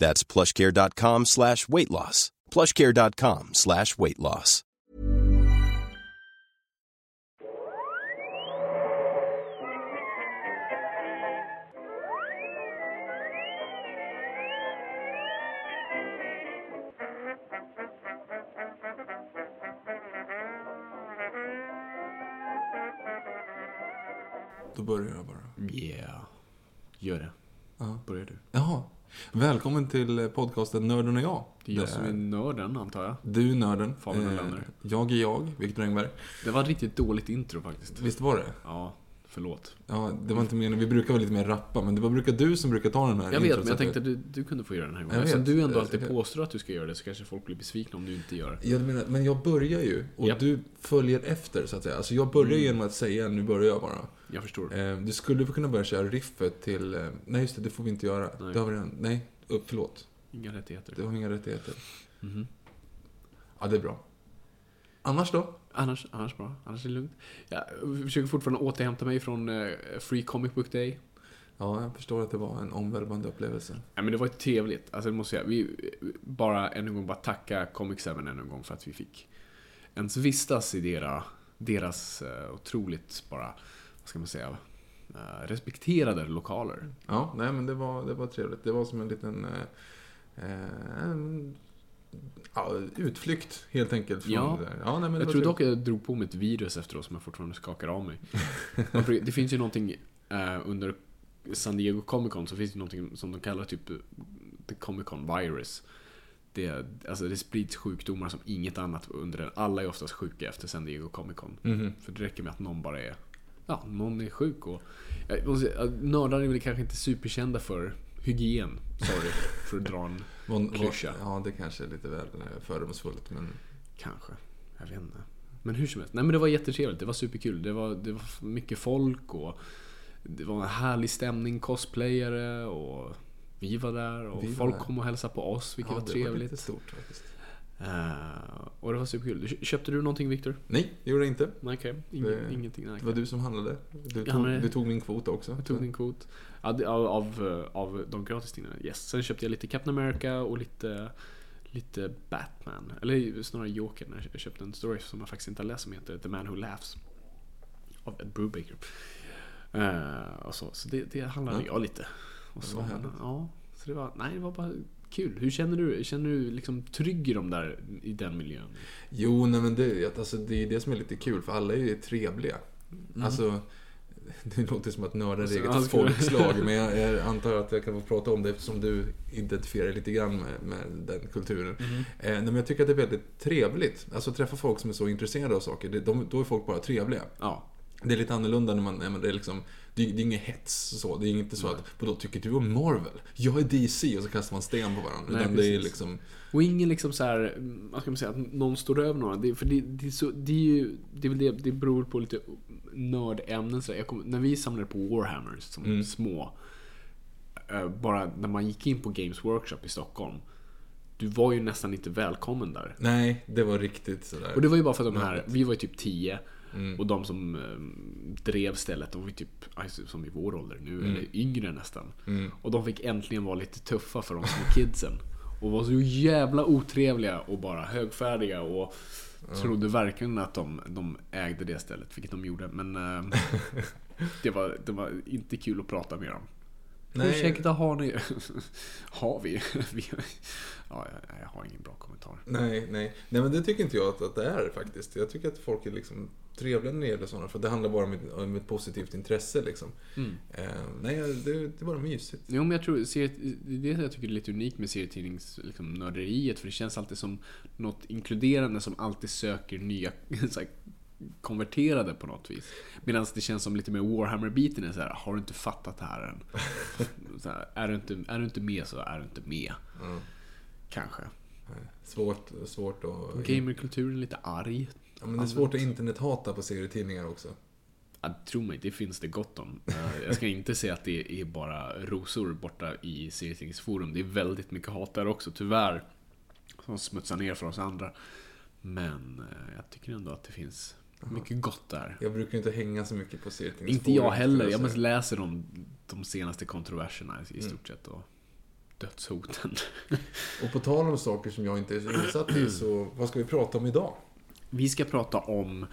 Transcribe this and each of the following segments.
That's plushcare.com slash weight loss. plushcare.com slash weight loss. Då börjar jag bara. Yeah. Gör det. Ja. Börjar du. Jaha. Välkommen till podcasten Nörden och jag. Det är jag som är nörden, antar jag. Du är nörden. Fabian Eh. Jag är jag, Viktor Engberg. Det var ett riktigt dåligt intro faktiskt. Visst var det? Ja, förlåt. Ja, det var inte meningen. Vi brukar vara lite mer rappa, men det var brukar du som brukar ta den här Jag vet, men jag tänkte att du, du kunde få göra den här gången. Eftersom du ändå alltid Jag- påstår att du ska göra det så kanske folk blir besvikna om du inte gör det. Jag menar, men jag börjar ju, och Japp. du följer efter, så att säga. Alltså jag börjar Mm. genom att säga, nu börjar jag bara. Jag förstår. Eh, du skulle kunna börja köra riffet till... Eh, nej, just det, det får vi inte göra. Nej. Det har vi redan... Nej, upp, förlåt. Inga rättigheter. Det har inga rättigheter. Mhm. Ja, det är bra. Annars då? Annars, annars bra. Annars är det lugnt. Jag försöker fortfarande återhämta mig från eh, Free Comic Book Day. Ja, jag förstår att det var en omvälvande upplevelse. Nej, men det var trevligt. Alltså, det måste jag. Vi bara en gång bara tacka Comic 7 än en gång för att vi fick ens vistas i deras, deras eh, otroligt bara, ska man säga, eh, respekterade lokaler. Ja, nej men det var, det var trevligt. Det var som en liten eh, eh, en, ja, utflykt helt enkelt. Från Ja. det där. ja nej, men Jag tror dock trevligt. jag drog på mig ett virus efteråt som jag fortfarande skakar av mig. Det finns ju någonting eh, under San Diego Comic Con så finns det någonting som de kallar typ The Comic Con Virus. Det, alltså det sprids sjukdomar som inget annat under den. Alla är oftast sjuka efter San Diego Comic Con. Mhm. För det räcker med att någon bara är, ja, någon är sjuk och... Nördar är väl kanske inte superkända för hygien. Sorry, för att dra en vad- klyscha. Ja, det kanske är lite väl eh, fördomsfullt. Men Kanske. Jag vet inte. Men hur som helst. Nej men det var jättetrevligt. Det var superkul. Det var, det var mycket folk och det var en härlig stämning. Cosplayare och vi var där och Vi folk där. kom och hälsade på oss, vilket ja, var det var trevligt. lite stort faktiskt. Eh, och det var superkul. Kö- Köpte du någonting Viktor? Nej, det gjorde jag inte. Nej okej. Ingen, Det- ingenting. Nej, Det var du som handlade. Du tog, handlade- du tog min kvot också. Jag tog din kvot. Av, av, eh, av de gratistidningarna. Yes. Sen köpte jag lite Captain America och lite, lite Batman. Eller snarare Joker. Jag köpte en story som jag faktiskt inte har läst som heter The Man Who Laughs. Av Ed Brubaker. Eh, och så så det, det handlade Ja. jag lite. Och så, men, ja, så det var, nej, det var bara kul. Hur känner du? Känner du liksom trygg i, de där, i den miljön? Jo, nej men det, alltså, det är det som är lite kul, för alla är ju trevliga. Alltså, det låter som att nörda är Alltså, ja, eget folkslag, men jag, jag antar att jag kan få prata om det eftersom du identifierar dig lite grann med, med den kulturen. Mm. Eh, nej, men jag tycker att det är väldigt trevligt. Alltså träffa folk som är så intresserade av saker, det, de, då är folk bara trevliga. Ja. Det är lite annorlunda när man, nej, men det är liksom, det, är- det är inget hets så. Det är inte så att, då tycker du om Marvel? Jag är DC och så kastar man sten på varandra. Nej, Utan det är precis. liksom, Och ingen liksom så här, vad ska man säga, att någon står över några. Det, för det, det, är så, det är ju, det är väl det, det beror på lite nördämnen. Så där. jag kom, när vi samlade på Warhammers som Mm. små, eh, bara när man gick in på Games Workshop i Stockholm. Du var ju nästan inte välkommen där. nej, det var riktigt sådär. Och det var ju bara för att de här, vi var ju typ 10 Mm. och de som eh, drev stället, de var ju typ alltså, som i vår ålder nu, Mm. eller yngre nästan. Mm. Och de fick äntligen vara lite tuffa för de små kidsen. Och var så jävla otrevliga och bara högfärdiga och trodde verkligen att de, de ägde det stället, vilket de gjorde. Men eh, det, var, det var inte kul att prata med dem. Nej. Ursäkta, har ni... har vi? Ja, jag, jag har ingen bra kommentar. Nej, nej. Nej, men det tycker inte jag att, att det är faktiskt. Jag tycker att folk är liksom trevliga när det gäller sådana, för det handlar bara om ett, om ett positivt intresse liksom. Mm. Eh, nej, det, det är bara mysigt. Jo, men jag tror, seriet, det är det jag tycker är lite unikt med serietidningsnörderiet, liksom, nörderiet, för det känns alltid som något inkluderande som alltid söker nya konverterade på något vis. Medan det känns som lite mer Warhammer-biten är så här, har du inte fattat det här än? här, är, du inte, är du inte med så är du inte med. Mm. Kanske. Svårt, svårt att... Gamerkulturen är lite arg. Ja, men det är svårt att internethata på serietidningar också. Ja, tro mig, det finns det gott om. Eh, Jag ska inte säga att det är bara rosor borta i serietidningsforum. Det är väldigt mycket hat där också, tyvärr. Som smutsar ner för oss andra. Men eh, jag tycker ändå att det finns mycket gott där. Jag brukar inte hänga så mycket på serietidningsforum. Inte jag heller. Jag mest läser de, de senaste kontroverserna i stort sett. Och dödshoten. Och på tal om saker som jag inte är så insatt i, så vad ska vi prata om idag? Vi ska prata om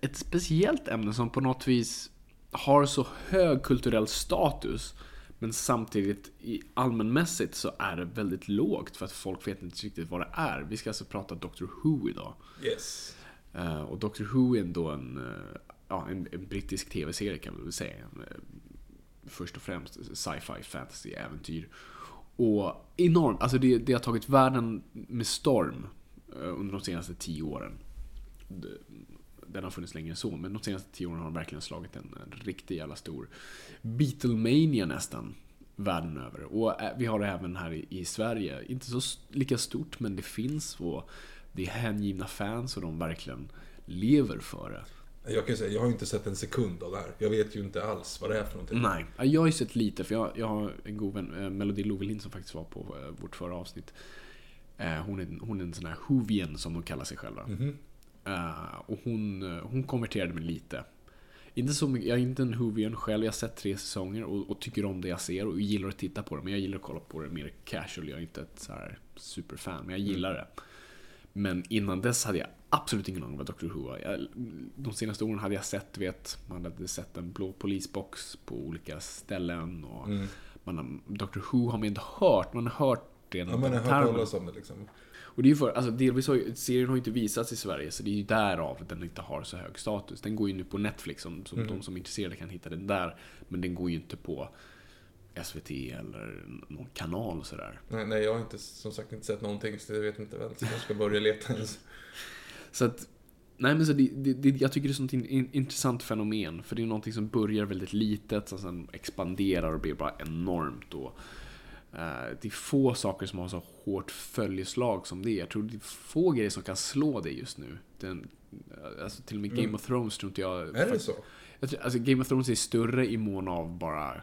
ett speciellt ämne som på något vis har så hög kulturell status men samtidigt i allmänmässigt så är det väldigt lågt för att folk vet inte riktigt vad det är. Vi ska alltså prata Doctor Who idag. Yes. Eh, och Doctor Who är ändå en, eh, ja, en, en brittisk tv-serie kan man väl säga. Eh, först och främst sci-fi, fantasy, äventyr. Och enormt, alltså det, det har tagit världen med storm under de senaste tio åren. Den har funnits längre än så, men de senaste tio åren har den verkligen slagit en, riktig jävla stor Beatlemania nästan. Världen över. Och vi har det även här i, Sverige. Inte så lika stort, men det finns. Och det är hängivna fans och de verkligen lever för det. Jag kan säga, jag har inte sett en sekund av det här. Jag vet ju inte alls vad det är för någonting. Nej, Ja, jag har ju sett lite för jag, jag har en god vän, eh, Melody Lovelin som faktiskt var på eh, vårt förra avsnitt. Eh, hon, är, hon är en sån här Whovian som de kallar sig själva. Mhm. Eh, och hon, hon konverterade mig lite. Inte så mycket, jag är inte en Whovian själv, jag har sett tre säsonger och, och tycker om det jag ser och gillar att titta på det. Men jag gillar att kolla på det mer casual, jag är inte ett så här superfan, men jag gillar det. Men innan dess hade jag absolut ingen aning vad Dr. Who var. Jag, de senaste åren hade jag sett, vet, man hade sett en blå polisbox på olika ställen. Och Mm. man Dr. Who har man inte hört, man har hört det. Ja, jag har hört talas om det liksom. Och det är ju för, alltså delvis har serien har inte visats i Sverige, så det är ju därav den inte har så hög status. Den går ju nu på Netflix, som, som de som är intresserade kan hitta den där. Men den går ju inte på SVT eller någon kanal och sådär. Nej, nej, jag har inte, som sagt inte sett någonting, så jag vet inte väl jag ska börja leta ens. Så att, nej men så det, det, jag tycker det är ett sånt in, in, intressant fenomen. För det är någonting som börjar väldigt litet, som sen expanderar och blir bara enormt. Och, eh, det är få saker som har så hårt följeslag som det. Jag tror det är få grejer som kan slå det just nu. Den, alltså till och med Game of Thrones tror inte jag... Mm. Är det så? Jag tror, alltså Game of Thrones är större i mån av bara eh,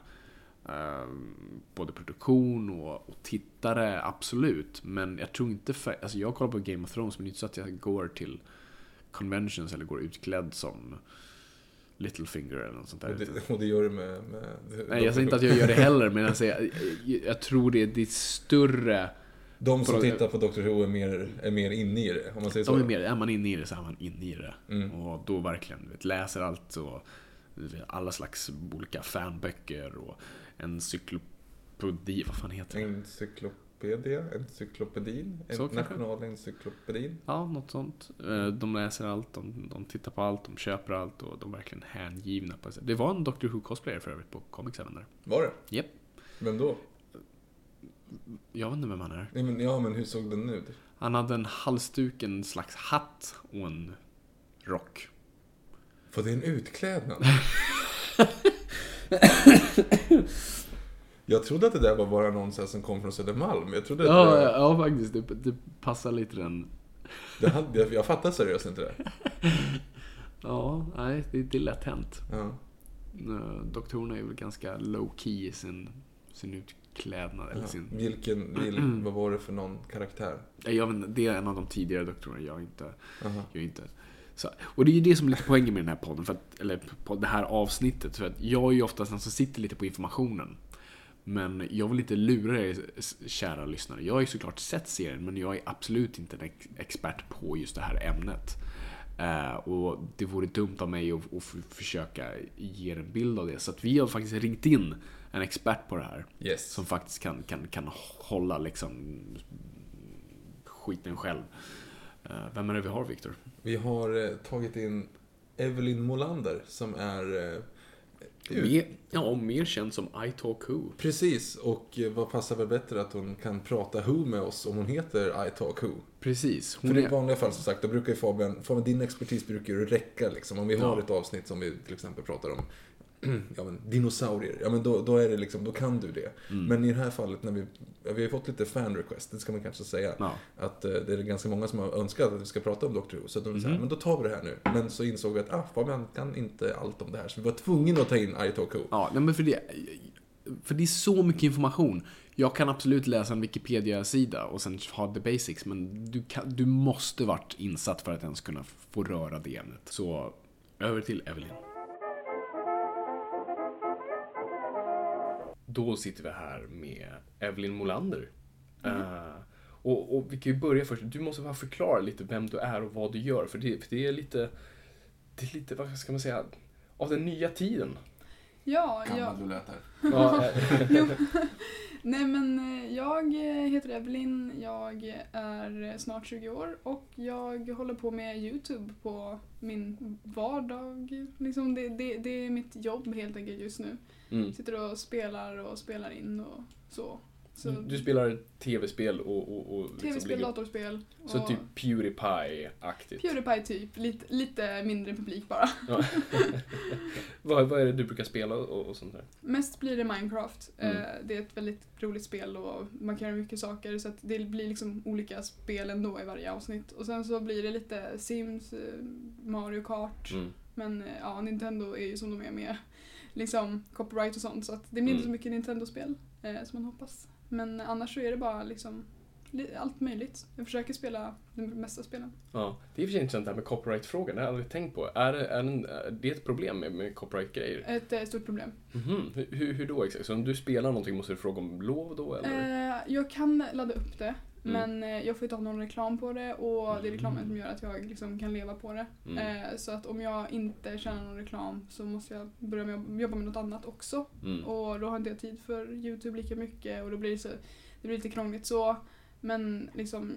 både produktion och, och tittare, absolut. Men jag tror inte för, alltså jag kollar på Game of Thrones men det är inte så att jag går till conventions eller går utklädd som Littlefinger eller något sånt där. Och det, och det gör det med... med Nej, jag säger inte att jag gör det heller, men jag, säger, jag, jag tror det är, det är större... De som tittar på Dr. Who är mer, är mer inne i det, om man säger så. De är, mer, är man inne i det så är man inne i det. Mm. Och då verkligen vet, läser allt och alla slags olika fanböcker och encyklopedi, vad fan heter det? Encyklopedia, encyklopedin, kanske. nationalencyklopedin. Ja, något sånt. Eh, De läser allt, de, de tittar på allt, de köper allt och de är verkligen hängivna på det. Det var en Doctor Who-cosplayer för övrigt på Comics även där. Var det? Japp. Vem då? Jag vet inte vem han är. Nej, men, ja, men hur såg den ut? Han hade en halsduk, en slags hatt och en rock. Var det en utklädnad? jag trodde att det där var bara någon som kom från Södermalm. Jag trodde Ja, det, ja, ja faktiskt. Det, det passar lite den. det hade, jag, jag fattar seriöst inte det. Ja, nej, det, det är lätt hänt. Ja. Eh, Doktorerna är väl ganska low key i sin, sin utklädnad. Eller Ja. sin, Vilken, vil, vad var det för någon karaktär? Nej, jag vet, inte, det är en av de tidigare doktorerna jag inte... Aha. Jag inte så, och det är ju det som är lite poängen med den här podden, för att, eller på det här avsnittet. För att jag är ju oftast den som sitter lite på informationen. Men jag vill inte lura er, kära lyssnare. Jag har ju såklart sett serien, men jag är absolut inte en ex- expert på just det här ämnet. Eh, och det vore dumt av mig att, att försöka ge er en bild av det. Så att vi har faktiskt ringt in en expert på det här. Yes. Som faktiskt kan, kan, kan hålla liksom skiten själv. Eh, Vem är det vi har, Viktor? Vi har eh, tagit in Evelyn Molander som är... Eh, Mer, ja, mer känd som I Talk Who. Precis, och vad passar väl bättre att hon kan prata Who med oss om hon heter I Talk Who? Precis. För i är, vanliga fall som sagt, då brukar ju Fabian, Fabian din expertis brukar ju räcka liksom. Om vi har Ja. ett avsnitt som vi till exempel pratar om ja, men dinosaurier, ja men då, då är det liksom, då kan du det. Mm. Men i det här fallet när vi, vi har fått lite fan request, det ska man kanske säga. ja. Att eh, det är ganska många som har önskat att vi ska prata om Doctor Who. Så att de säger, Mhm. men då tar vi det här nu. Men så insåg vi att, ah, Fabian kan inte allt om det här. Så vi var tvungna att ta in I Talk Who. Ja, men för det, för det är så mycket information. Jag kan absolut läsa en Wikipedia-sida och sen ha the basics, men du, kan, du måste varit insatt för att ens kunna få röra det ämnet. Så, över till Evelyn. Då sitter vi här med Evelyn Molander. Eh, och, och vi kan ju börja först. Du måste bara förklara lite vem du är och vad du gör, för det, för det är lite, det är lite, vad ska man säga, av den nya tiden. Ja, Gammal ja. du lät här. Ja, eh, Jo. Nej men eh, jag eh, heter Evelyn, jag är snart 20 år och jag håller på med YouTube på min vardag. Liksom det, det, det är mitt jobb helt enkelt just nu. mm. Sitter och spelar och spelar in och så. Så Du spelar tv-spel och... och, och liksom Tv-spel, ligger- datorspel. Så och typ Pewdiepie-aktigt. Pewdiepie typ, lite, lite mindre publik bara. Ja. vad, vad är det du brukar spela och, och sånt där? Mest blir det Minecraft. Mm. Eh, Det är ett väldigt roligt spel och man kan göra mycket saker så det blir liksom olika spel ändå i varje avsnitt. Och sen så blir det lite Sims, eh, Mario Kart. Mm. Men eh, ja, Nintendo är ju som de är med liksom copyright och sånt så att det blir inte Mm. så mycket Nintendo-spel eh, som man hoppas. Men annars så är det bara liksom li- allt möjligt. Jag försöker spela de mesta spelen. Ja, det är i och för sig intressant det här med copyright-frågan. Det har jag aldrig tänkt på. Är det, är det, är ett problem med, med copyright-grejer? Ett eh, stort problem. Mhm. Hur- Hur, hur då exakt? Så om du spelar någonting måste du fråga om lov då eller? Eh, jag kan ladda upp det, Mm. men eh, jag får inte ha någon reklam på det och det är reklamen Mm. som gör att jag liksom kan leva på det. Mm. Eh, så att om jag inte tjänar någon reklam så måste jag börja med att jobba med något annat också. Mm. Och då har inte jag tid för YouTube lika mycket och då blir det, så, det blir lite krångligt så. Men liksom,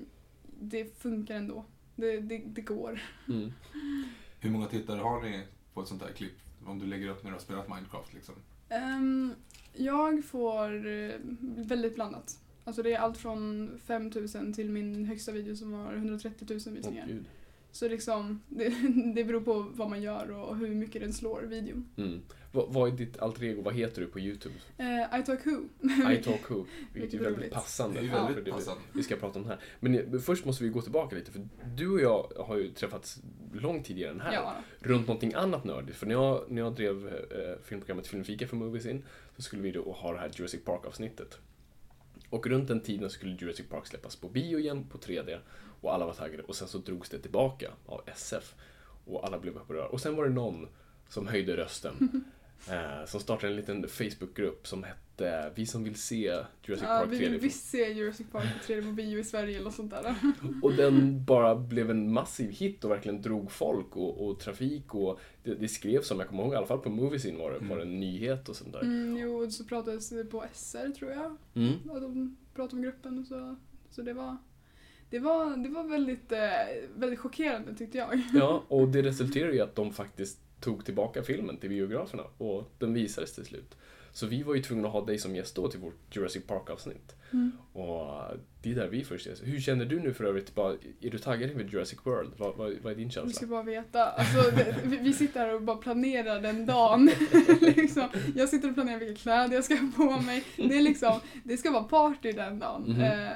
det funkar ändå. Det, det, det går. Mm. Hur många tittare har ni på ett sånt här klipp? Om du lägger upp när du har spelat Minecraft liksom. Ehm, jag får eh, väldigt blandat. Alltså det är allt från 5000 till min högsta video som har 130 000 Åh, visningar. gud. Så liksom, det, det beror på vad man gör och hur mycket den slår videon. Mm. Vad, vad är ditt alter ego? Vad heter du på YouTube? Eh, I talk who. I talk who. Vilket är väldigt passande. Det är för väldigt det vi- passande. vi ska prata om det här. Men eh, först måste vi gå tillbaka lite, för du och jag har ju träffats långt tidigare än här. Ja. Runt någonting annat nördigt. För när jag, när jag drev eh, filmprogrammet Filmfika för Movies In, så skulle vi då ha det här Jurassic Park-avsnittet. Och runt den tiden skulle Jurassic Park släppas på bio igen, på 3D. Och alla var taggade. Och sen så drogs det tillbaka av SF. Och alla blev upprörda. Och sen var det någon som höjde rösten. eh, som startade en liten Facebookgrupp som hette Vi som vill se Jurassic Ja, Park vi 3D. vill visst se Jurassic Park på 3D på bio i Sverige eller sånt där. Och den bara blev en massiv hit och verkligen drog folk och, och trafik och det, det skrevs som, jag kommer ihåg, i alla fall på Moviesin var det, var det en nyhet och sånt där. Mm, jo, så pratades det på SR tror jag. Mm. Att de pratade om gruppen och så. Så det var, det var, det var väldigt, eh, väldigt chockerande tyckte jag. Ja, och det resulterade i att de faktiskt tog tillbaka filmen till biograferna och den visades till slut. Så vi var ju tvungna att ha dig som gäst då till vårt Jurassic Park-avsnitt. Mm. Och det är där vi först ses. Hur känner du nu för övrigt? Bara, är du taggad inför Jurassic World? Vad, vad, vad är din Du ska känsla? bara veta, alltså, vi- vi sitter här och bara planerar den dagen. liksom. Jag sitter och planerar vilka kläder jag ska ha på mig. Det, är liksom, det ska vara party den dagen. Eh,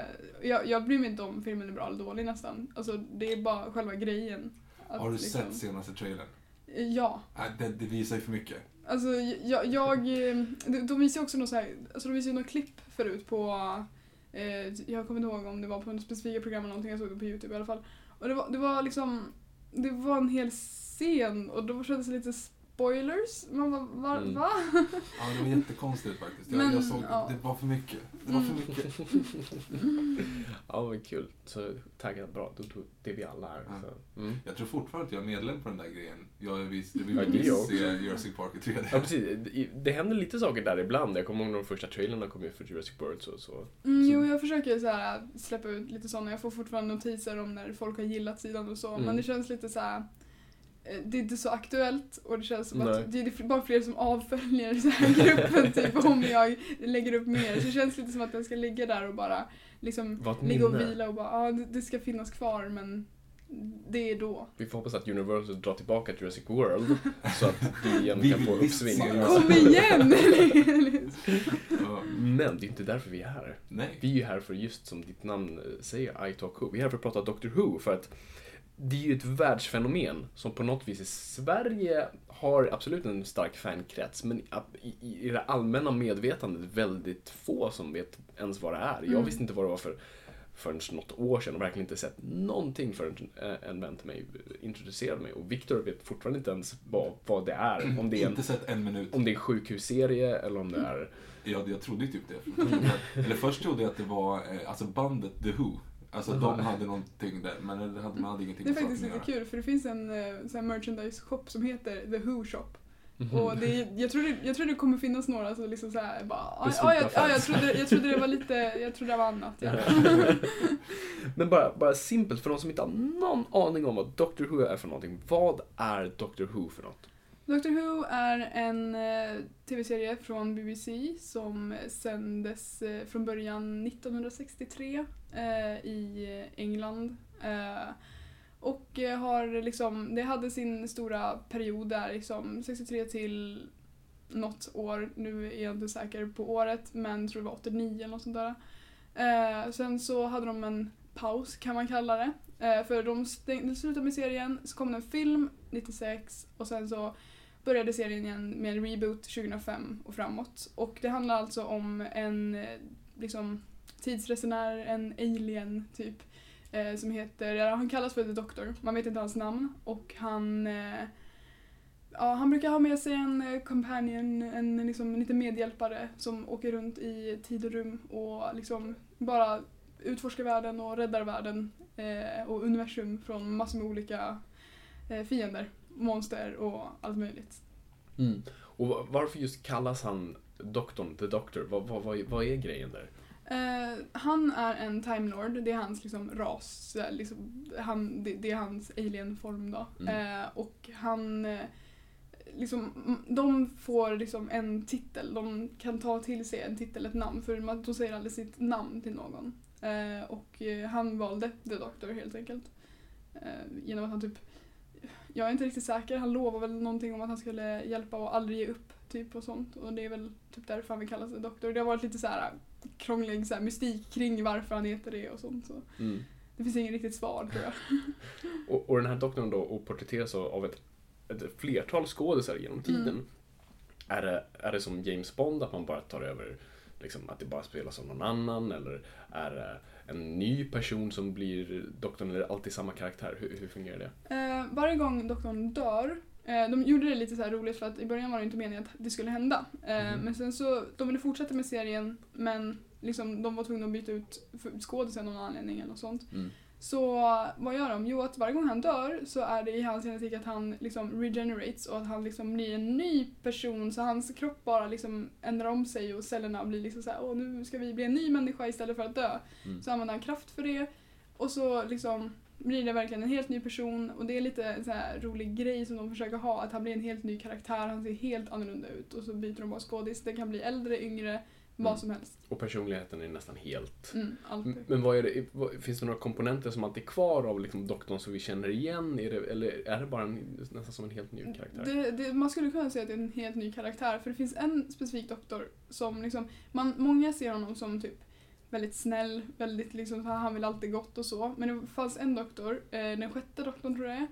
jag, jag bryr mig inte om filmen är bra eller dålig nästan. Alltså, det är bara själva grejen. Att, Har du liksom- sett senaste trailern? Ja. Nej, det, det visar ju för mycket. Alltså jag, jag eh, de, visar ju också något så här, alltså de visar ju något klipp förut på, eh, jag kommer inte ihåg om det var på en specifika program eller någonting, jag såg det på Youtube i alla fall. Och det var, det var liksom, det var en hel scen och då kändes det lite spoilers. Man bara, va? Mm. va? Ja, det var jättekonstigt faktiskt. Jag, Men, jag såg, ja. det var för mycket. Det var för Mm. mycket. Ja, vad kul. Så taggat bra. Då tog det vi alla är. Ja. Så. Mm. Jag tror fortfarande att jag är medlem på den där grejen. Jag Ja, vill visst se Jurassic Park i 3D. Ja, precis. Det- Det händer lite saker där ibland. Jag kommer ihåg när de första trailerna kom ut för Jurassic World. Så, så. Mm, jo, jag försöker så här, släppa ut lite sådana. Jag får fortfarande notiser om när folk har gillat sidan och så. Mm. Men det känns lite så här. Eh, Det är inte så aktuellt och det känns som Nej. att det är bara fler som avföljer så här gruppen typ om jag lägger upp mer. Så det känns lite som att den ska ligga där och bara liksom ligga och vila och bara ja det, det ska finnas kvar men det är då. Vi får hoppas att Universal drar tillbaka Jurassic World så att vi igen Vi kan få uppsving. Kom igen! Men det är inte därför vi är här. nej. Vi är ju här för just som ditt namn eh, säger, I Talk Who. Vi är här för att prata Doctor Who för att det är ju ett världsfenomen som på något vis i Sverige har absolut en stark fankrets men i, i, det allmänna medvetandet väldigt få som vet ens vad det är. Jag Mm. visste inte vad det var för förrän något år sedan och verkligen inte sett någonting förrän eh, en vän till mig introducerade mig. Och Victor vet fortfarande inte ens vad, vad det är. Om det är en, Inte sett en minut. om det är en sjukhusserie eller om det är... Jag, jag trodde ju typ det. Eller först trodde jag att det var eh, alltså bandet The Who. Alltså de hade någonting där, men det hade, man hade ingenting Det är faktiskt lite kul för det finns en eh, sån här merchandise shop som heter The Who Shop. Mhm. Och det, är- jag, tror det, jag tror det kommer finnas några som liksom så här bara, ja, Besvikna ja, jag, ja, jag, trodde, jag trodde det var lite, jag trodde det var annat. Ja. Men bara, bara simpelt, för de som inte har någon aning om vad Doctor Who är för någonting. Vad är Doctor Who för något? Doctor Who är en eh, tv-serie från BBC som sändes eh, från början 1963 eh, Eh, i England. Eh, och har liksom, det hade sin stora period där liksom 63 till något år, nu är jag inte säker på året men tror det var 89 eller något sånt där. Eh, sen så hade de en paus kan man kalla det. Eh, för de stäng- de slutade med serien, så kom det en film 96 och sen så började serien igen med en reboot 2005 och framåt. Och det handlar alltså om en eh, liksom, tidsresenär, en alien typ. Eh, som heter, ja, han kallas för The Doctor, man vet inte hans namn. Och han eh, Ja, han brukar ha med sig en eh, companion, en liksom, en liten medhjälpare som åker runt i tid och rum och liksom bara utforskar världen och räddar världen eh, och universum från massor med olika eh, fiender, monster och allt möjligt. Mm. Och varför just kallas han doktorn, the doctor? Vad, vad, vad, vad är grejen där? Eh, han är en Time Lord, det är hans liksom, ras, eh, liksom, han, det, det är hans alien-form då. Mm. Eh, och han, liksom, de får liksom en titel, de kan ta till sig en titel, ett namn, för man, de säger aldrig sitt namn till någon. Eh, och han valde The Doctor helt enkelt. Genom att han typ, jag är inte riktigt säker, han lovade väl någonting om att han skulle hjälpa och aldrig ge upp typ och sånt. Och det är väl typ därför han vill kalla sig doktor. Det har varit lite så här krånglig så här, mystik kring varför han heter det och sånt. Så det finns inget riktigt svar tror jag. Och, och den här doktorn då och porträtteras av ett, ett flertal skådisar genom tiden. Mm. Är, det, är det som James Bond, att man bara tar över, liksom, att det bara spelas av någon annan? Eller är det en ny person som blir doktorn, eller alltid samma karaktär? Hur, hur fungerar det? Eh, varje gång doktorn dör, de gjorde det lite så här roligt för att i början var det inte meningen att det skulle hända. Eh, Mhm. Men sen så, de ville fortsätta med serien men liksom, de var tvungna att byta ut skådisen av någon anledning eller något sånt. Mm. Så vad gör de? Jo, att varje gång han dör så är det i hans genetik att han liksom regenerates och att han liksom blir en ny person så hans kropp bara liksom ändrar om sig och cellerna blir liksom så här, åh nu ska vi bli en ny människa istället för att dö. Mm. Så använder han kraft för det och så liksom blir det verkligen en helt ny person och det är lite en så här rolig grej som de försöker ha, att han blir en helt ny karaktär, han ser helt annorlunda ut och så byter de bara skådis. Det kan bli äldre, yngre, vad Mm. som helst. Och personligheten är nästan helt... Mm, Men vad är det, vad, finns det några komponenter som alltid är kvar av liksom doktorn som vi känner igen? Det, eller är det bara en, nästan som en helt ny karaktär? Det, det, man skulle kunna säga att det är en helt ny karaktär för det finns en specifik doktor som liksom, man, många ser honom som typ väldigt snäll, väldigt liksom, så han vill alltid gott och så. Men det fanns en doktor, eh, den sjätte doktorn tror jag är,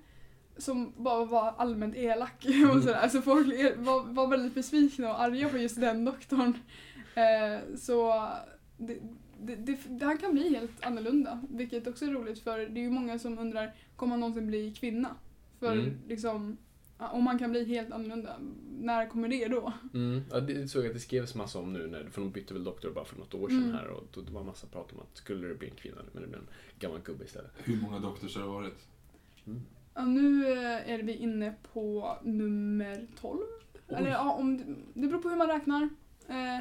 som bara var allmänt elak och sådär. Alltså folk var, var väldigt besvikna och arga på just den doktorn. Eh, så det, det, det, han kan bli helt annorlunda, vilket också är roligt för det är ju många som undrar, kommer han någonsin bli kvinna? För Mm. liksom om man kan bli helt annorlunda, när kommer det då? Mm. Ja, det såg jag att det skrevs massa om nu, när, för de bytte väl doktor bara för något år sedan Mm. här och då, det var massa prat om att skulle det bli en kvinna, men det blev en gammal gubbe istället. Hur många Doctors har det varit? Mm. Ja, nu eh, är vi inne på nummer 12. Oj. Eller ja, om, det- det beror på hur man räknar. Eh,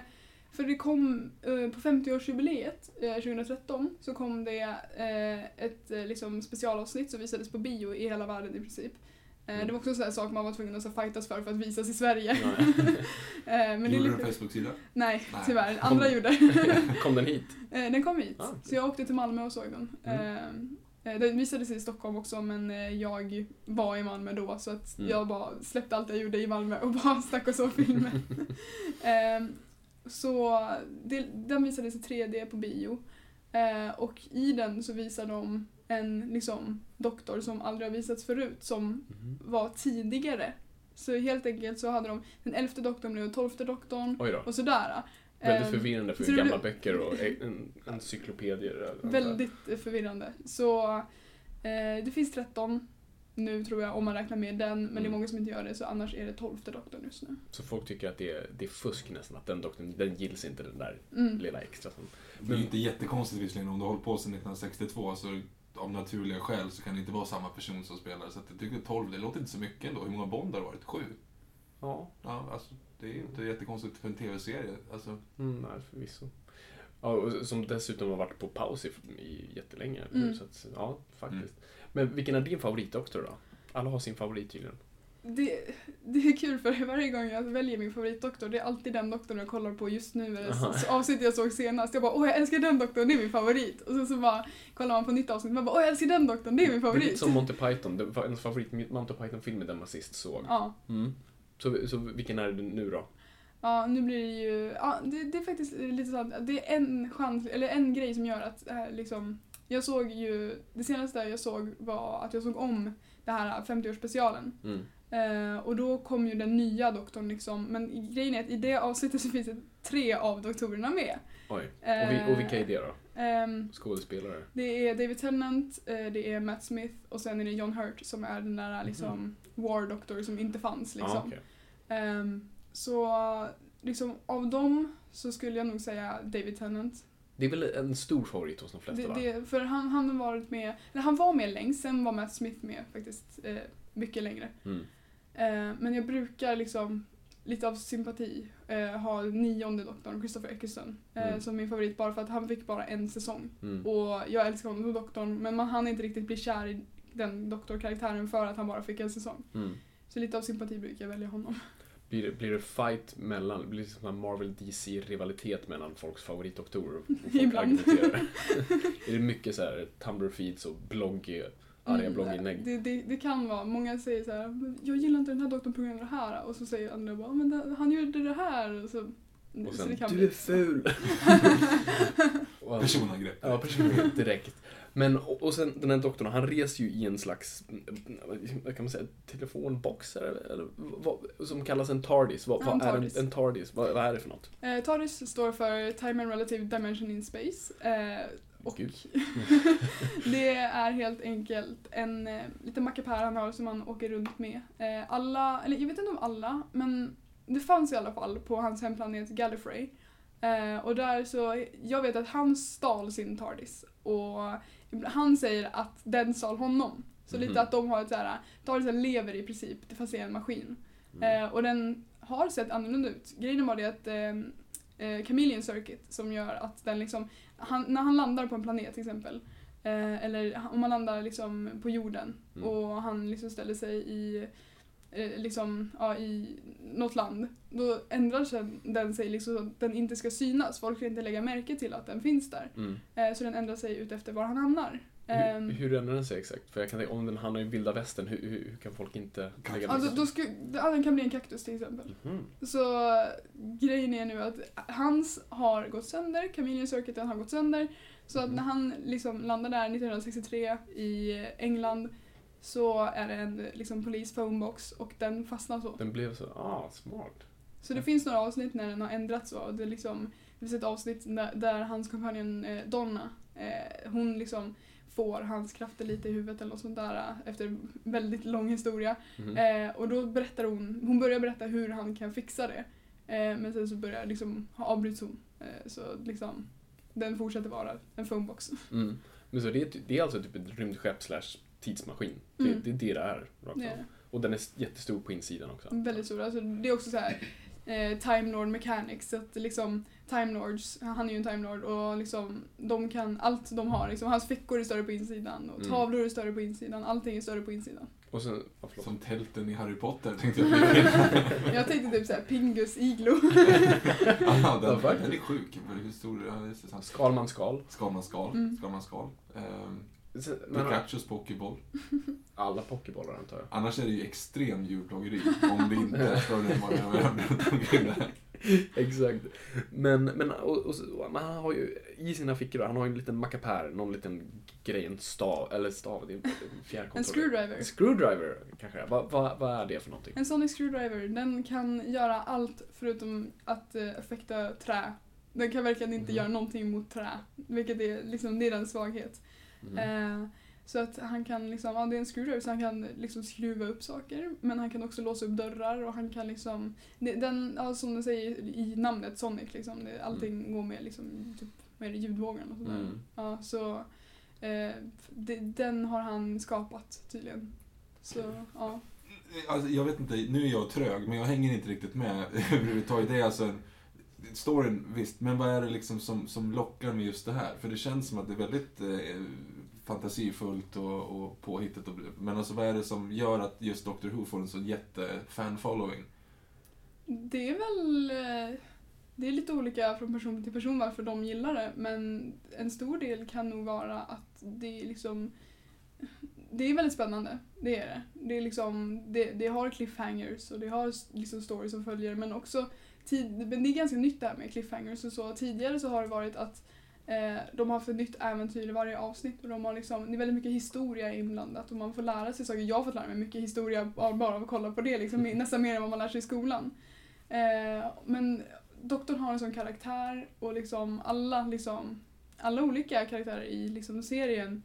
för det kom eh, på 50-årsjubileet eh, 2013 så kom det eh, ett eh, liksom, specialavsnitt som visades på bio i hela världen i princip. Eh, Mm. Det var också en sån sak man var tvungen att så, fightas för för att visas i Sverige. Ja. Eh, men Gjorde du en Facebook-sida? Nej, Nej. tyvärr. Andra gjorde. Kom den hit? Eh, Den kom hit, Ah. så jag åkte till Malmö och såg den. Mm. Den visades i Stockholm också men jag var i Malmö då så att Mm. jag bara släppte allt jag gjorde i Malmö och bara stack och såg filmen. Så det, den visades i 3D på bio. Och i den så visar de en liksom, doktor som aldrig har visats förut som Mhm. var tidigare. Så helt enkelt så hade de den elfte doktorn blev tolfte doktorn och sådär. Väldigt Eh, förvirrande för så gamla böcker och en, encyklopedier. Väldigt förvirrande. Så eh, det finns 13 nu tror jag om man räknar med den men det är Mm. många som inte gör det så annars är det 12 doktorn just nu. Så folk tycker att det är, det är fusk nästan, att den doktorn, den gills inte den där Mm. lilla extra som... Det är inte jättekonstigt visserligen om du har hållit på sedan 1962 så av naturliga skäl så kan det inte vara samma person som spelar. Så att jag tycker 12, det låter inte så mycket ändå. Hur många Bond har det varit? Sju? Ja, Ja, alltså, det är inte jättekonstigt för en tv-serie. Alltså, mm, nej, förvisso. Ja, och som dessutom har varit på paus i, i jättelänge. Mm. Så att, ja, faktiskt. Men vilken är din favoritdoktor då? Alla har sin favorit tydligen. Det, det är kul för varje gång jag väljer min favoritdoktor det är alltid den doktorn jag kollar på just nu. Eller så, så avsnitt jag såg senast. Jag bara åh jag älskar den doktorn, det är min favorit. Och sen så bara kollar man på nytt avsnitt man bara åh jag älskar den doktorn, det är min Det är lite favorit. som Monty Python, det var ens favorit Monty Python-film den man sist såg. Ja. Mm. Så, så vilken är det nu då? Ja, nu blir det ju... Ja, det, det är faktiskt lite så att det är en chans, eller en grej som gör att äh, liksom... Jag såg ju... Det senaste jag såg var att jag såg om det här 50-årsspecialen. Mm. Eh, och då kom ju den nya doktorn liksom. Men grejen är att i det avsnittet så finns det tre av doktorerna med. Oj. Och, vi, och vilka är det då? Ehm, Skådespelare? det är David Tennant, eh, det är Matt Smith och sen är det John Hurt som är den där liksom War Doctor som inte fanns liksom. Ja, okej. Ehm, så liksom av dem så skulle jag nog säga David Tennant. Det är väl en stor favorit hos de flesta Det, det, för han, han varit med, eller han var med längst, sen var Matt Smith med faktiskt eh, mycket längre. Mm. Eh, men jag brukar liksom lite av sympati eh, ha nionde doktorn, Christopher Eccleston, eh, Mm. som min favorit bara för att han fick bara en säsong. Mm. Och jag älskar honom som doktorn men man hann inte riktigt bli kär i den doktorkaraktären för att han bara fick en säsong. Mm. Så lite av sympati brukar jag välja honom. Blir, det, blir det fight mellan, blir det som en Marvel-DC-rivalitet mellan folks favoritdoktorer? Och folk Ibland. är det mycket så här Tumblr-feeds och blogg, arga Mm, blogginlägg? Det, det, det kan vara. Många säger så här, "Men jag gillar inte den här doktorn på grund av det här. Och så säger andra bara, men det, han gjorde det här. Och så, Och så sen, det kan du bli- är ful! Personangrepp. Ja, personligen direkt. Men, och, och sen den här doktorn, han reser ju i en slags, vad kan man säga, telefonbox eller, eller vad, som kallas en TARDIS. Vad, Ja, vad en är en, TARDIS. en TARDIS? Vad, vad är det för något? Eh, TARDIS står för Time and Relative Dimension in Space. Eh, och det är helt enkelt en eh, liten mackapär han har som han åker runt med. Eh, alla, eller jag vet inte om alla, men det fanns i alla fall på hans hemplanet Gallifrey. Eh, och där så, jag vet att han stal sin TARDIS och han säger att den stal honom. Så Mhm. lite att de har ett såhär, TARDISen lever i princip fast det är en maskin. Mm. Eh, och den har sett annorlunda ut. Grejen bara det att eh, eh, Chameleon Circuit som gör att den liksom, han, när han landar på en planet till exempel, eh, eller om man landar liksom på jorden Mm. och han liksom ställer sig i eh, liksom, ja, i något land, då ändrar sig den sig liksom så att den inte ska synas. Folk ska inte lägga märke till att den finns där. Mm. Eh, så den ändrar sig ut efter var han hamnar. Ehm, Hur, hur ändrar den sig exakt? För jag kan tänka, om den hamnar i vilda västern, hur, hur, hur kan folk inte lägga Alltså, märke då ja, den kan bli en kaktus till exempel. Mhm. Så grejen är nu att hans har gått sönder, Chameleon Circuiten har gått sönder. Så att Mhm. när han liksom landar där 1963 i England så är det en liksom, polis phonebox och den fastnar så. Den blev så, ah, smart. Så det finns några avsnitt när den har ändrats så. Det, liksom, det finns ett avsnitt där, där hans kompanjon eh, Donna, eh, hon liksom får hans krafter lite i huvudet eller något sånt där eh, efter en väldigt lång historia. Mhm. Eh, och då berättar hon, hon börjar berätta hur han kan fixa det. Eh, men sen så börjar liksom, avbryts hon. Eh, så liksom, den fortsätter vara en phonebox. Mm. Men så det, är, det är alltså typ ett rymdskepp slash tidsmaskin. Det, Mm. det är det det är. Rakt Det av. är Och den är jättestor på insidan också. väldigt stor. Alltså, det är också så här eh, Time Lord Mechanics. Så att liksom Time Lords, han är ju en Time Lord och liksom de kan, allt de har, liksom, hans fickor är större på insidan och Mm. tavlor är större på insidan, allting är större på insidan. Och sen. Som tälten i Harry Potter tänkte jag. Jag tänkte typ såhär Pingus iglo. Ja, den, den är sjuk. Hur stor. Skalman skal. Skalman skal. Mm. Skalman skal. Sen- Men, Pikachus pokéboll. alla pokébollar antar jag. Annars är det ju extrem djurplågeri om det inte är större än vad det. Exakt. Men, men, och, och, men han har ju i sina fickor, han har ju en liten mackapär, någon liten grej, en stav, eller stav, det är en fjärrkontroll. En screwdriver. En screwdriver kanske. Vad vad- vad är det för någonting? En sonic screwdriver, den kan göra allt förutom att uh, effekta trä. Den kan verkligen inte Mhm. göra någonting mot trä. Vilket är, liksom, det är den svaghet. Mm. Eh, så att han kan liksom, ja det är en screwdriver så han kan liksom skruva upp saker. Men han kan också låsa upp dörrar och han kan liksom, det, den, ja, som den säger i namnet Sonic liksom, det, allting går med liksom, typ, vad är det, ljudvågen och sådär. Mm. Ja, så eh, det, den har han skapat tydligen. Så, ja. Alltså, jag vet inte, nu är jag trög, men jag hänger inte riktigt med överhuvudtaget. Det är alltså en, storyn, visst, men vad är det liksom som, som lockar med just det här? För det känns som att det är väldigt eh, fantasifullt och, och påhittat. Och, men alltså vad är det som gör att just Doctor Who får en sån jätte-fan-following? Det är väl eh, det är lite olika från person till person varför de gillar det men en stor del kan nog vara att det är liksom det är väldigt spännande, det är det. Det, är liksom, det, det har cliffhangers och det har liksom stories som följer men också tid, men det är ganska nytt det här med cliffhangers och så. Tidigare så har det varit att eh, de har ett nytt äventyr i varje avsnitt och de har liksom, det är väldigt mycket historia inblandat och man får lära sig saker. Jag har fått lära mig mycket historia bara av att kolla på det, liksom, nästan mer än vad man lär sig i skolan. Eh, men doktorn har en sån karaktär och liksom alla, liksom, alla olika karaktärer i liksom, serien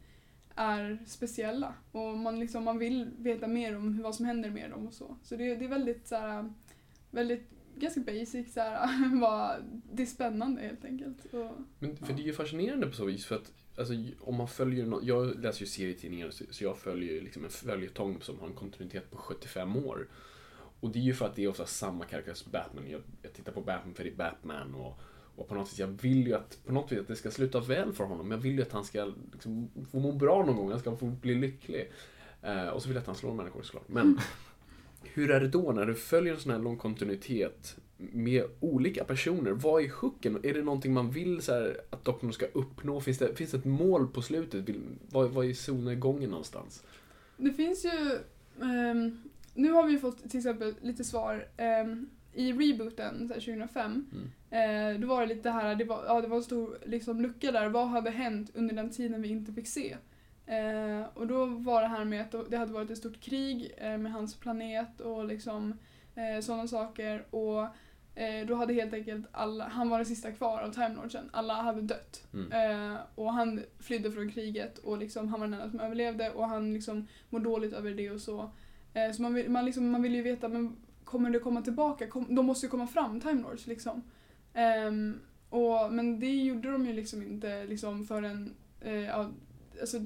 är speciella och man, liksom, man vill veta mer om vad som händer med dem och så. Så det, det är väldigt så här, väldigt ganska basic så här, bara, det är spännande helt enkelt. Och, Men för det är ju fascinerande på så vis för att Alltså, om man följer nå- jag läser ju serietidningar så- så jag följer liksom en följetong som har en kontinuitet på 75 år. Och det är ju för att det är ofta samma karaktär som Batman. Jag, jag tittar på Batman för det är Batman och, och på något sätt, jag vill ju att, på något vis att det ska sluta väl för honom. Jag vill ju att han ska liksom, få må bra någon gång, han ska få bli lycklig. Eh, och så vill jag att han slår människor såklart. Men hur är det då när du följer en sån här lång kontinuitet med olika personer? Vad är hooken? Är det någonting man vill så här, att doktorn ska uppnå? Finns det, finns det ett mål på slutet? Vad, vad är solnedgången någonstans? Det finns ju... ehm, nu har vi fått till exempel lite svar. ehm, I rebooten så här, 2005, eh, då var det lite det här, det var, ja, det var en stor liksom, lucka där. Vad hade hänt under den tiden vi inte fick se? Eh, och då var det här med att det hade varit ett stort krig eh, med hans planet och liksom eh, sådana saker. Och eh, då hade helt enkelt alla, han var den sista kvar av Time Lordsen, alla hade dött. Mm. Eh, och han flydde från kriget och liksom, han var den enda som överlevde och han liksom mår dåligt över det och så. Eh, så man vill, man, liksom, man vill ju veta, men kommer det komma tillbaka? Kom, de måste ju komma fram, Time Lords liksom. Ehm, och, men det gjorde de ju liksom inte liksom förrän, eh, ja, alltså,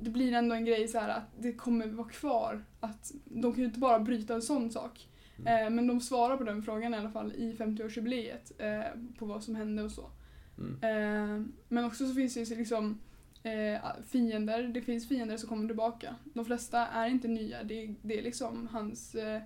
det blir ändå en grej så här att det kommer vara kvar. Att de kan ju inte bara bryta en sån sak. Mm. Eh, men de svarar på den frågan i alla fall i 50-årsjubileet eh, på vad som hände och så. Mm. Eh, men också så finns det ju liksom eh, fiender. Det finns fiender som kommer tillbaka. De flesta är inte nya. Det, det är liksom hans, eh,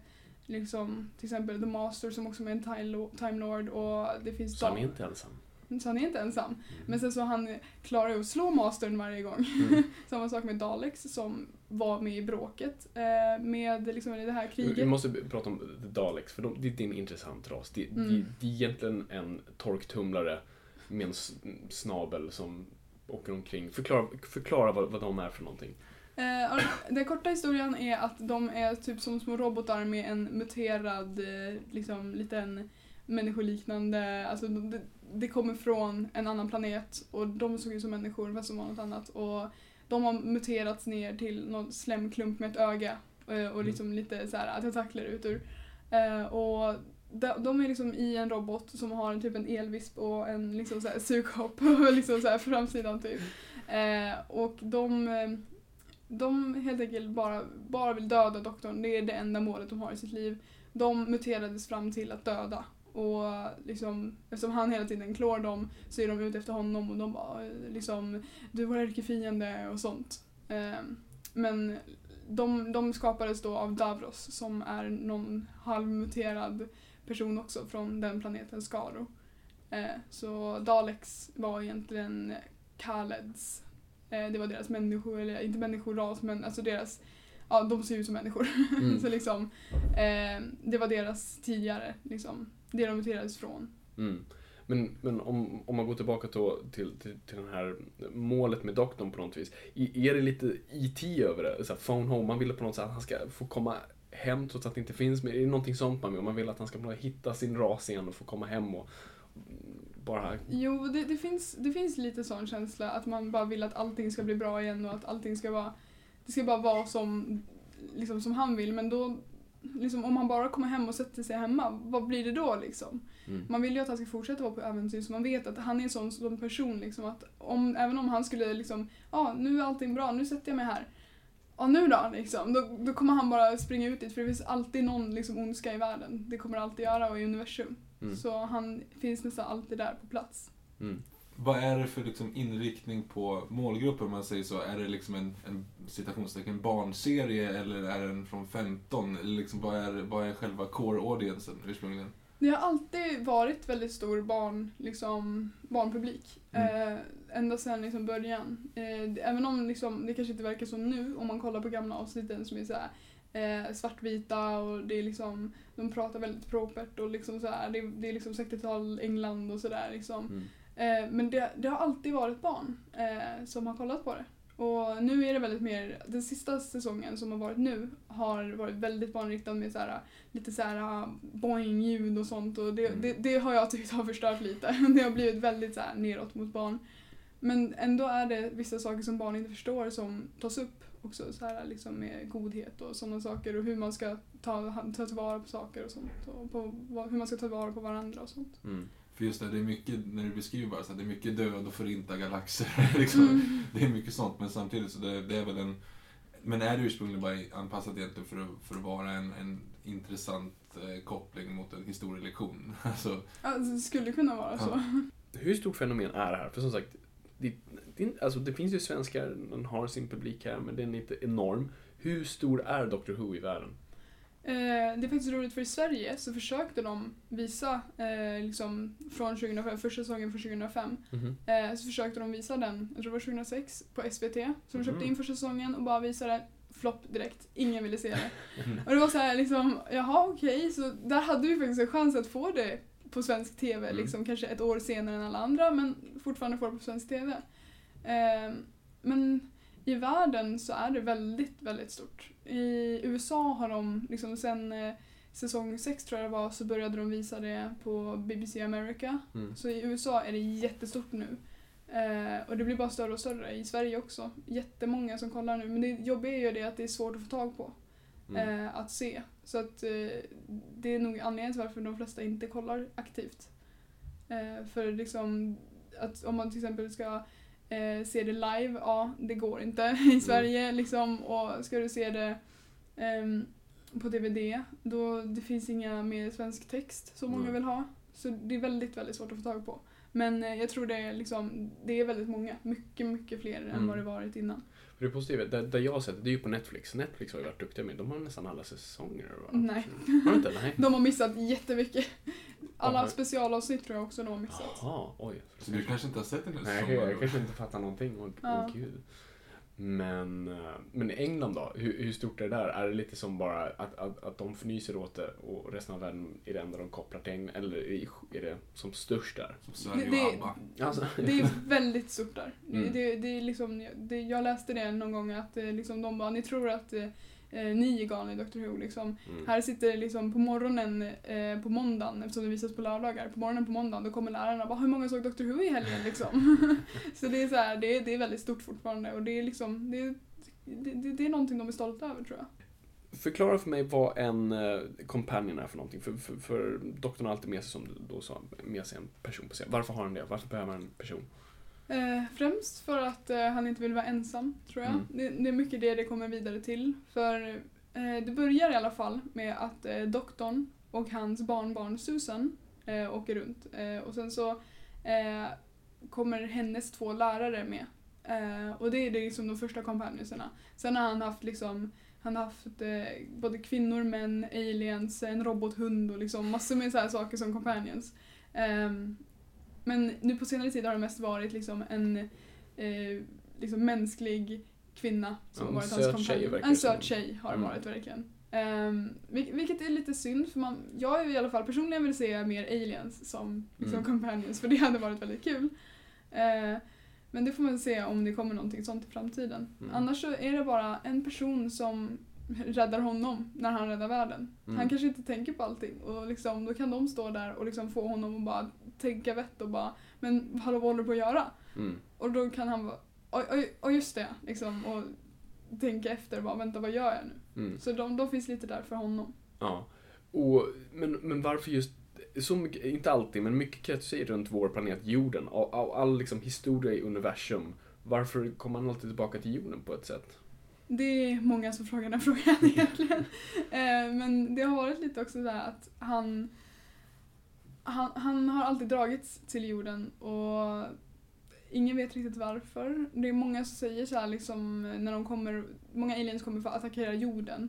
liksom, till exempel The Master som också är en Time Lo- Time Lord och det finns Dal- inte ensam. Så han är inte ensam. Men sen så han klarar ju att slå Mastern varje gång. Mm. Samma sak med Daleks som var med i bråket eh, med liksom det här Vi kriget. måste prata om Daleks, för de, det, det är en intressant ras. Det, Mm. det, det är egentligen en torktumlare med en snabel som åker omkring. Förklara, förklara vad, vad de är för någonting. Eh, den korta historien är att de är typ som små robotar med en muterad, eh, liksom liten människoliknande, alltså det kommer från en annan planet och de såg ut som människor fast som var något annat. Och de har muterats ner till någon slemklump med ett öga eh, och Mm. liksom lite så här tentakler ut ur. Eh, och de, är liksom i en robot som har en, typ en elvisp och en liksom så här sugkopp på liksom så här framsidan typ. Eh, och de, de helt enkelt bara, bara vill döda doktorn. Det är det enda målet de har i sitt liv. De muterades fram till att döda. Och liksom, eftersom han hela tiden klår dem så är de ute efter honom och de bara liksom du är vår ärkefiende och sånt. Eh, men de, de skapades då av Davros som är någon halvmuterad person också från den planeten Skaro. Eh, så Daleks var egentligen Khaleds, eh, det var deras människor, eller inte människoras men alltså deras, ja de ser ut som människor. Mm. så liksom, eh, det var deras tidigare, liksom, det de muterades från. Mm. Men, men om, om man går tillbaka då till, till, till den här målet med doktorn på något vis. I- Är det lite IT över det? Så här, phone home, man vill på något sätt att han ska få komma hem trots att det inte finns. Men är det någonting sånt man vill? Man vill att han ska hitta sin ras igen och få komma hem och bara... Jo, det, det, finns, det finns lite sån känsla att man bara vill att allting ska bli bra igen och att allting ska vara, det ska bara vara som, liksom, som han vill. Men då, liksom, om han bara kommer hem och sätter sig hemma, vad blir det då liksom? Mm. Man vill ju att han ska fortsätta vara på äventyr så man vet att han är en sån, sån person liksom att om, även om han skulle liksom, ja nu är allting bra, nu sätter jag mig här. Ja nu då liksom, då, då kommer han bara springa ut dit för det finns alltid någon liksom ondska i världen. Det kommer det alltid göra och i universum. Mm. Så han finns nästan alltid där på plats. Mm. Vad är det för liksom inriktning på målgruppen om man säger så? Är det liksom en, en citationstecken barnserie eller är den från 15? Eller liksom, vad, är, vad är själva core-audiencen ursprungligen? Det har alltid varit väldigt stor barn, liksom, barnpublik. Mm. Eh, ända sedan liksom början. Eh, även om liksom, det kanske inte verkar så nu om man kollar på gamla avsnitten som är så här, eh, svartvita och det är liksom, de pratar väldigt propert och liksom så här, det, det är liksom 60-tal England och sådär. Liksom. Mm. Eh, men det, det har alltid varit barn eh, som har kollat på det. Och nu är det väldigt mer, den sista säsongen som har varit nu har varit väldigt barnriktad med så här, lite så här boing-ljud och sånt och det, Mm. det, det har jag tyckt har förstört lite. Det har blivit väldigt så här neråt mot barn. Men ändå är det vissa saker som barn inte förstår som tas upp också så här liksom med godhet och sådana saker och hur man ska ta, ta tillvara på saker och sånt och på, hur man ska ta tillvara på varandra och sånt. Mm. För just det, det är mycket, när du beskriver bara så här, det är mycket död och förinta galaxer. liksom. Mm. Det är mycket sånt, men samtidigt så det, det är väl en... Men är det ursprungligen bara anpassat egentligen för att, för att vara en, en intressant eh, koppling mot en historielektion? Alltså, Ja, det skulle kunna vara Ja. så. Hur stort fenomen är det här? För som sagt, det, det, alltså det finns ju svenskar, den har sin publik här, men den är inte enorm. Hur stor är Doctor Who i världen? Eh, det är faktiskt roligt för i Sverige så försökte de visa eh, liksom från 2005, första säsongen från 2005. Mhm. Eh, så försökte de visa den, jag tror det var 2006, på SVT. Så de köpte Mhm. in första säsongen och bara visade flopp direkt. Ingen ville se det. Och det var så här liksom, jaha okej, så där hade vi faktiskt en chans att få det på svensk TV, Mm. liksom kanske ett år senare än alla andra, men fortfarande få det på svensk TV. Eh, men i världen så är det väldigt, väldigt stort. I USA har de, liksom sen eh, säsong 6 tror jag det var, så började de visa det på BBC America. Mm. Så i USA är det jättestort nu. Eh, och det blir bara större och större. I Sverige också. Jättemånga som kollar nu. Men det jobbiga är ju det att det är svårt att få tag på. Mm. Eh, att se. Så att eh, det är nog anledningen till varför de flesta inte kollar aktivt. Eh, för liksom, att om man till exempel ska eh, se det live, ja det går inte i Sverige liksom. Och ska du se det ehm, på DVD, då det finns inga mer svensk text som många Nej. vill ha. Så det är väldigt, väldigt svårt att få tag på. Men eh, jag tror det är, liksom, det är väldigt många. Mycket, mycket fler än Mm. vad det varit innan. Det positiva, där, där jag har sett det, det är ju på Netflix. Netflix har ju varit duktiga med, de har nästan alla säsonger. Va? Nej. Har de inte? Nej. De har missat jättemycket. Alla specialavsnitt tror jag också de har missat. Jaha, oj. så du kanske inte har sett den här Nej, säsongen? jag kanske inte fattar någonting. Åh Ja. åh, gud. Men, eh, men England då? Hur, hur stort är det där? Är det lite som bara att, att, att de fnyser åt det och resten av världen är det enda de kopplar till England? Eller är det som störst där? Som Sverige Det- och det- ABBA. Alltså, Det är väldigt stort där. Mm. Det, det, det är liksom, det, jag läste det någon gång att eh, liksom, de bara, ni tror att eh, ni är galna i Doctor Who liksom. Mm. Här sitter liksom på morgonen eh, på måndagen, eftersom det visas på lördagar, på morgonen på måndagen då kommer lärarna och bara hur många såg Doctor Who i helgen liksom. så det är så här, det, är, det är väldigt stort fortfarande och det är liksom, det, det, det, det är någonting de är stolta över tror jag. Förklara för mig vad en uh, companion är för någonting. För, för, för doktorn har alltid med sig, som du då sa, med sig en person på scen. Varför har han det? Varför behöver han en person? Eh, främst för att eh, han inte vill vara ensam, tror jag. Mm. Det, det är mycket det det kommer vidare till. För eh, det börjar i alla fall med att eh, doktorn och hans barnbarn Susan eh, åker runt. Eh, och sen så eh, kommer hennes två lärare med. Eh, och det är det liksom de första companionserna. Sen har han haft liksom han har haft eh, både kvinnor, män, aliens, en robothund och liksom massor med så här saker som companions. Ehm, men nu på senare tid har det mest varit liksom en eh, liksom mänsklig kvinna som Ja, varit hans kompanjon. En söt tjej har det Mm. varit verkligen. Um, vilket är lite synd för man, jag är i alla fall personligen vill se mer aliens som liksom Mm. companions för det hade varit väldigt kul. Eh, men det får man se om det kommer någonting sånt i framtiden. Mm. Annars så är det bara en person som räddar honom när han räddar världen. Mm. Han kanske inte tänker på allting och liksom, då kan de stå där och liksom få honom att bara tänka vett och bara Men hallå vad håller du på att göra? Mm. Och då kan han bara oj, oj, oj just det liksom och tänka efter och bara vänta vad gör jag nu? Mm. Så de, de finns lite där för honom. Ja. Och, men, men varför just, så mycket, inte alltid, men mycket kretsar ju runt vår planet jorden. All, all, all liksom historia i universum. Varför kommer man alltid tillbaka till jorden på ett sätt? Det är många som frågar den frågan egentligen. Eh, Men det har varit lite också där att han, han, han har alltid dragits till jorden och ingen vet riktigt varför. Det är många som säger så här liksom eh, när de kommer, många aliens kommer för att attackera jorden.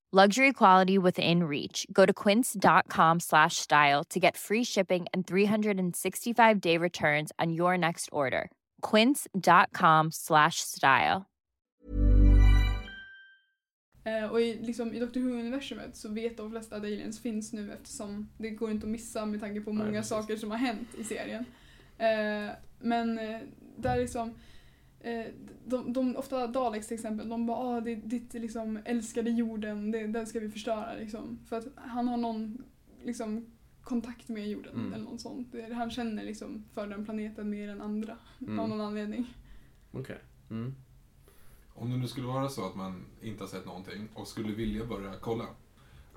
Luxury quality within reach. Go to quince.com slash style to get free shipping and 365 day returns on your next order. Quince.com slash style. Eh, och i, liksom, i Doctor Who-universumet så vet de flesta att aliens finns nu eftersom det går inte att missa med tanke på Nej, många precis. saker som har hänt i serien. Eh, men eh, där liksom de, de, ofta Daleks till exempel, de bara ah, det är ditt liksom, älskade jorden, det, den ska vi förstöra liksom. För att han har någon liksom, kontakt med jorden Mm. eller något sånt. Han känner liksom för den planeten mer än andra Mm. av någon anledning. Okej. Mm. Om det nu skulle vara så att man inte har sett någonting och skulle vilja börja kolla.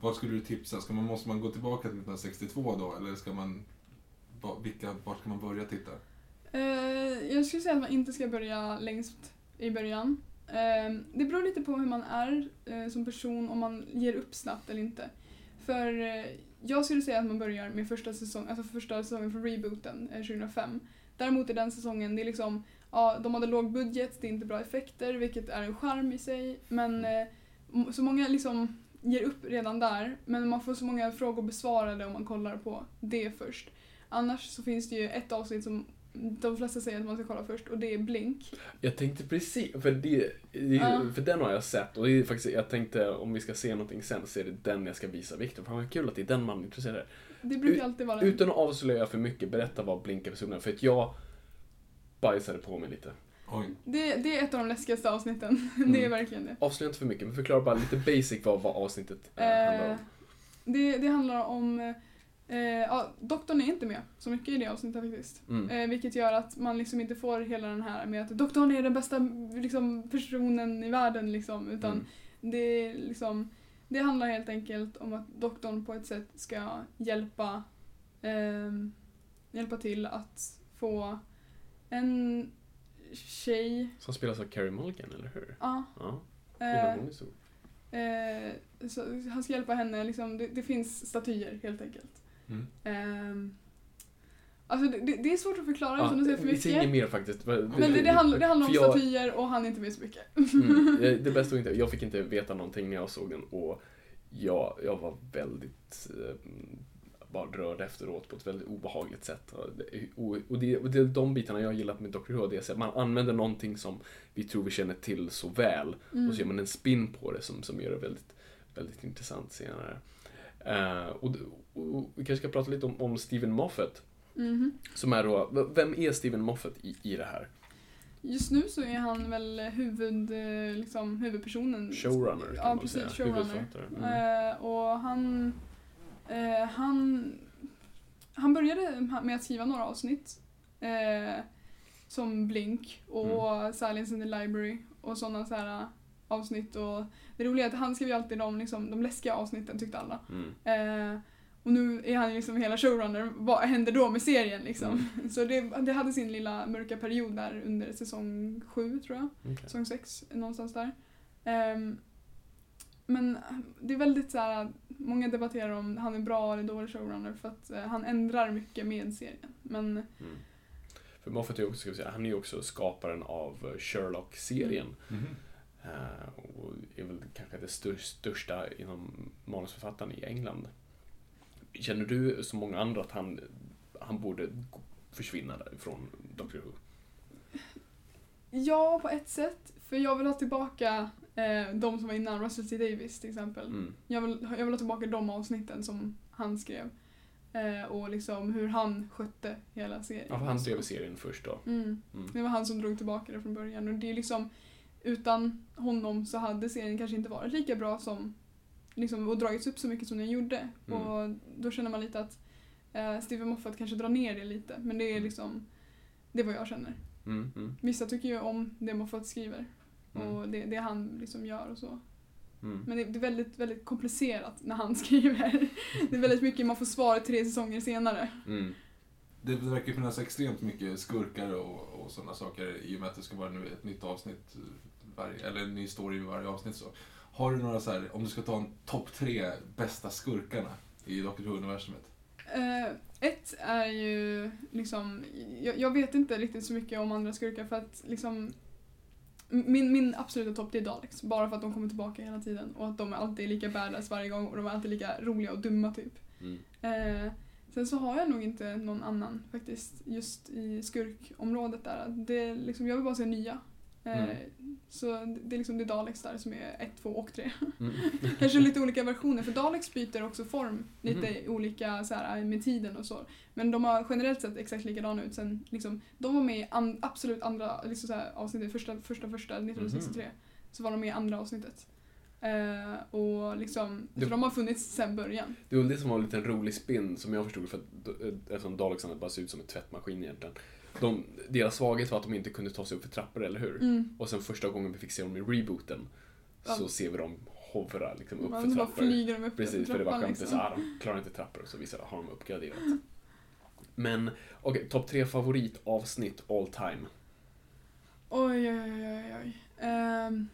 Vad skulle du tipsa? Ska man, måste man gå tillbaka till 1962 då? Eller ska man... Vilka, var ska man börja titta? Eh, jag skulle säga att man inte ska börja längst i början. Eh, det beror lite på hur man är eh, som person, om man ger upp snabbt eller inte. För eh, jag skulle säga att man börjar med första säsongen, alltså första säsongen för rebooten eh, 2005. Däremot i den säsongen, det är liksom, ja, de hade låg budget, det är inte bra effekter, vilket är en charm i sig. Men eh, så många liksom ger upp redan där, men man får så många frågor besvarade om man kollar på det först. Annars så finns det ju ett avsnitt som de flesta säger att man ska kolla först och det är Blink. Jag tänkte precis, för, det, det, Ja. för den har jag sett och det är faktiskt, jag tänkte om vi ska se någonting sen så är det den jag ska visa Viktor. Fan vad kul att det är den man är intresserad av. Det brukar alltid vara den. Utan att avslöja för mycket, berätta vad Blink är för. För att jag bajsade på mig lite. Det, det är ett av de läskigaste avsnitten. Mm. Det är verkligen det. Avslöja inte för mycket, men förklara bara lite basic vad, vad avsnittet eh, handlar Eh, om. det, det handlar om... Eh, ja, doktorn är inte med så mycket i det avsnittet faktiskt. Mm. Eh, vilket gör att man liksom inte får hela den här med att doktorn är den bästa liksom, personen i världen liksom. Utan Mm. det liksom... Det handlar helt enkelt om att doktorn på ett sätt ska hjälpa, ehm, hjälpa till att få en tjej, Som spelas av Carey Mulligan, eller hur? ja, Ja, eh. Eh, så han ska hjälpa henne, liksom, det, det finns statyer helt enkelt. Mm. Ehm, alltså det, det, är svårt att förklara Ja, att säga för mycket. inget mer faktiskt. Men det, det, handlar, det handlar om jag- statyer och han är inte med så mycket. Mm, det det bästa inte, jag fick inte veta någonting när jag såg den och jag, jag var väldigt eh, bara rörd efteråt på ett väldigt obehagligt sätt. Och det, och, det, är de bitarna jag har gillat med Dr. Who, det är att man använder någonting som vi tror vi känner till så väl Mm. och så gör man en spin på det som, som gör det väldigt, väldigt intressant senare. Eh, och, och vi kanske ska prata lite om, om Steven Moffat. Mhm. Som är då, vem är Steven Moffat i, i det här? Just nu så är han väl huvud, eh, liksom, huvudpersonen. Showrunner kan Ja, man precis. säga. Showrunner. Mm. Eh, och han, eh, han, han började med att skriva några avsnitt. Eh, som Blink och Mm. Silence in the Library och sådana så här avsnitt. Och det roliga är att han skrev ju alltid de, liksom, de läskiga avsnitten tyckte alla. Mm. Och nu är han liksom hela showrunner. Vad händer då med serien liksom? Mm. Så det, det hade sin lilla mörka period där under säsong sju tror jag. Okej. Säsong sex, någonstans där. Ehm, men det är väldigt så här, många debatterar om han är bra eller dålig showrunner för att eh, han ändrar mycket med serien. Men Mm. För Moffat är också, ska vi säga, han är ju också skaparen av eh, Sherlock-serien. Mhm. Eh, och är väl kanske det stör, största inom manusförfattaren i England. Känner du som många andra att han, han borde försvinna därifrån Doctor Who? ja, på ett sätt. För jag vill ha tillbaka eh, de som var innan, Russell T Davis till exempel. Mm. Jag vill, jag vill ha tillbaka de avsnitten som han skrev. Eh, och liksom hur han skötte hela serien. Ja, för han drev serien först då. Mm. Mm. Det var han som drog tillbaka det från början. Och det är liksom, utan honom så hade serien kanske inte varit lika bra som, liksom, och dragits upp så mycket som den gjorde. Mm. Och då känner man lite att eh, Steven Moffat kanske drar ner det lite. Men det är Mm. liksom, det är vad jag känner. Mm. Mm. Vissa tycker ju om det Moffat skriver. Mm. Och det, det han liksom gör och så. Mm. Men det, det är väldigt, väldigt komplicerat när han skriver. Det är väldigt mycket man får svar tre säsonger senare. Mm. Det verkar finnas extremt mycket skurkar och, och sådana saker i och med att det ska vara ett nytt avsnitt, varje, eller en ny story i varje avsnitt. Så. Har du några så här, om du ska ta en topp tre bästa skurkarna i Doctor Who-universumet? Eh, ett är ju liksom, jag, jag vet inte riktigt så mycket om andra skurkar för att liksom min, min absoluta topp det är Daleks, bara för att de kommer tillbaka hela tiden och att de alltid är lika badass varje gång och de är alltid lika roliga och dumma typ. Mm. Eh, sen så har jag nog inte någon annan faktiskt just i skurkområdet där. Det är liksom, jag vill bara se nya. Eh, Mm. Så det är liksom det är Daleks där som är ett, två och tre. Mm. Kanske lite olika versioner för Daleks byter också form lite Mhm. olika så här, med tiden och så. Men de har generellt sett exakt likadana ut sen liksom, de var med i an, absolut andra liksom så här, avsnittet, första första, första 1963. Så var de med i andra avsnittet. Eh, och liksom, Det- de har funnits sen början. Det var det som var en liten rolig spin som jag förstod för att eh, eftersom Dalexarna bara ser ut som en tvättmaskin egentligen. De, deras svaghet var att de inte kunde ta sig upp för trappor, eller hur? Mm. Och sen första gången vi fick se dem i rebooten så Ja. ser vi dem hovra liksom upp Man för trappor. flyger de upp Precis, för för det var skämtet liksom. så de klarar inte trappor och så visar har de uppgraderat. Men okej, topp tre favoritavsnitt all time. Oj, oj, oj, oj. Ehm,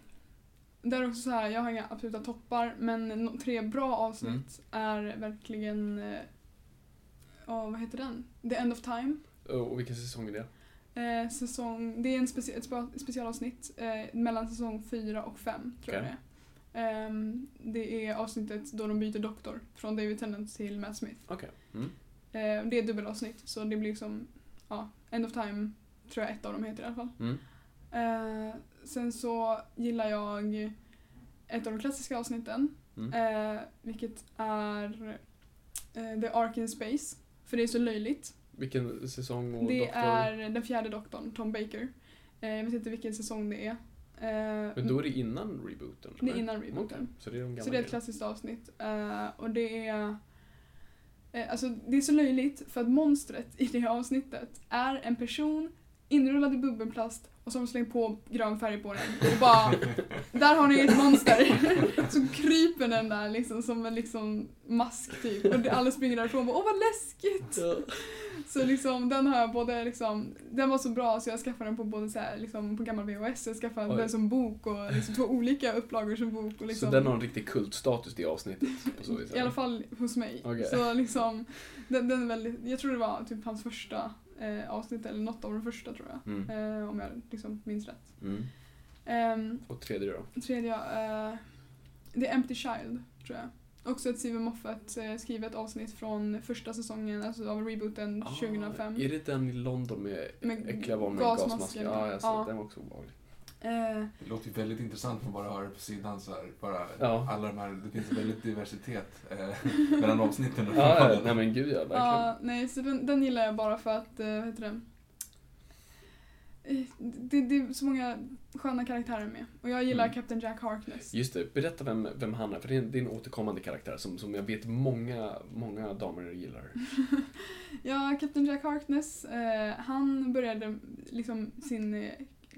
det är också så här, jag har inga absoluta toppar, men tre bra avsnitt Mm. är verkligen... eh, Ja, vad heter den? The End of Time. Och vilken säsong är det? Eh, säsong, det är en speci ett spe- specialavsnitt eh, mellan säsong fyra och fem tror jag Okej. det är. Ehm, det är avsnittet då de byter doktor från David Tennant till Matt Smith. Okej. Mm. Eh, det är ett dubbelavsnitt så det blir liksom ja, End of Time tror jag ett av dem heter i alla fall. Mm. Eh, sen så gillar jag ett av de klassiska avsnitten, Mm. eh, vilket är eh, The Ark in Space. För det är så löjligt. Vilken säsong och Det doktor? är den fjärde doktorn, Tom Baker. Eh, jag vet inte vilken säsong det är. Eh, Men då är det innan rebooten? Det är innan rebooten. Okej, Så det är de gamla Så det är ett klassiskt avsnitt. Eh, och det är... eh, alltså det är så löjligt för att monstret i det här avsnittet är en person inrullad i bubbelplast och som slängt på grön färg på den. Och bara, där har ni ett monster. så kryper den där liksom som en liksom mask typ. Och alla springer därifrån och bara åh vad läskigt. Så liksom den har jag både liksom, den var så bra så jag skaffade den på både så här, liksom på gammal VHS, jag skaffade Oj. den som bok och liksom två olika upplagor som bok. Och liksom, Så den har en riktig kultstatus det avsnittet? På så vis, I alla fall hos mig. Okej. Så liksom, den, den är väldigt, jag tror det var typ hans första eh, avsnitt, eller något av de första tror jag. Mm. Eh, om jag liksom minns rätt. Mm. Ehm, Och tredje då? tredje, eh, The Empty Child, tror jag. Också ett Steven Moffat eh, skrivet avsnitt från första säsongen, alltså av rebooten 2005. Ah, är det den i London med, Med äckliga barn med gasmasker? Ja, jag sett. Ja. Den var också obehaglig. Eh, Det låter ju väldigt intressant att bara höra på sidan så här. Bara Ja. alla de här, det finns väldigt diversitet eh, mellan avsnitten. Ja, ja, nej men gud ja, verkligen. Ja, nej, så den, den gillar jag bara för att, eh, vad heter det? Eh, Det, det är så många sköna karaktärer med. Och jag gillar Mm. Captain Jack Harkness. Just det, berätta vem, vem han är, för det är en, det är en återkommande karaktär som, som jag vet många, många damer gillar. Ja, Captain Jack Harkness, eh, han började liksom sin eh,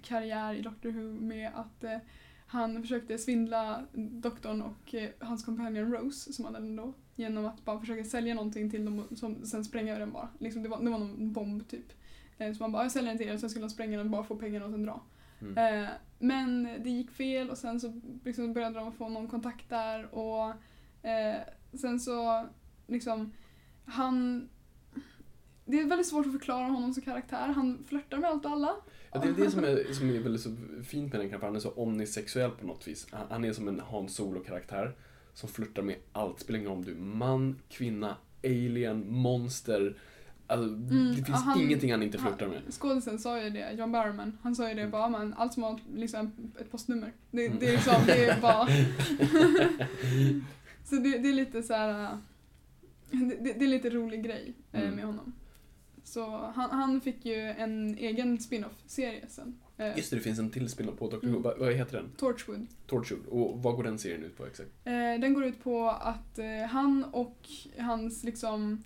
karriär i Doctor Who med att eh, han försökte svindla doktorn och eh, hans kompanjon Rose, som han hade då, genom att bara försöka sälja någonting till dem och som, sen spränga den bara. Liksom, det, var, det var någon bomb typ. Eh, så man bara, jag säljer den till er och sen skulle han spränga den bara få pengarna och sen dra. Mm. Eh, men det gick fel och sen så liksom började de få någon kontakt där och eh, sen så liksom han det är väldigt svårt att förklara honom som karaktär. Han flörtar med allt och alla. Ja, det är det som är, som är väldigt så fint med den karaktären, han är så omnisexuell på något vis. Han, är som en Han Solo-karaktär som flörtar med allt. Spelar ingen roll om du är man, kvinna, alien, monster. Alltså, det finns han- ingenting han inte flörtar med. Skådisen sa ju det, John Barrowman. Han sa ju det Mm. bara, men allt som har liksom ett postnummer. Det, Mm. det är liksom, det är bara... så det, det är lite så här. äh, Det, det det är lite rolig grej eh, Mm. med honom. Så han, han fick ju en egen spin-off-serie sen. Eh, Just det, det finns en till spelare på Doctor Who. Mm. Vad, vad heter den? Torchwood. Torchwood. Och vad går den serien ut på exakt? Eh, den går ut på att eh, han och hans liksom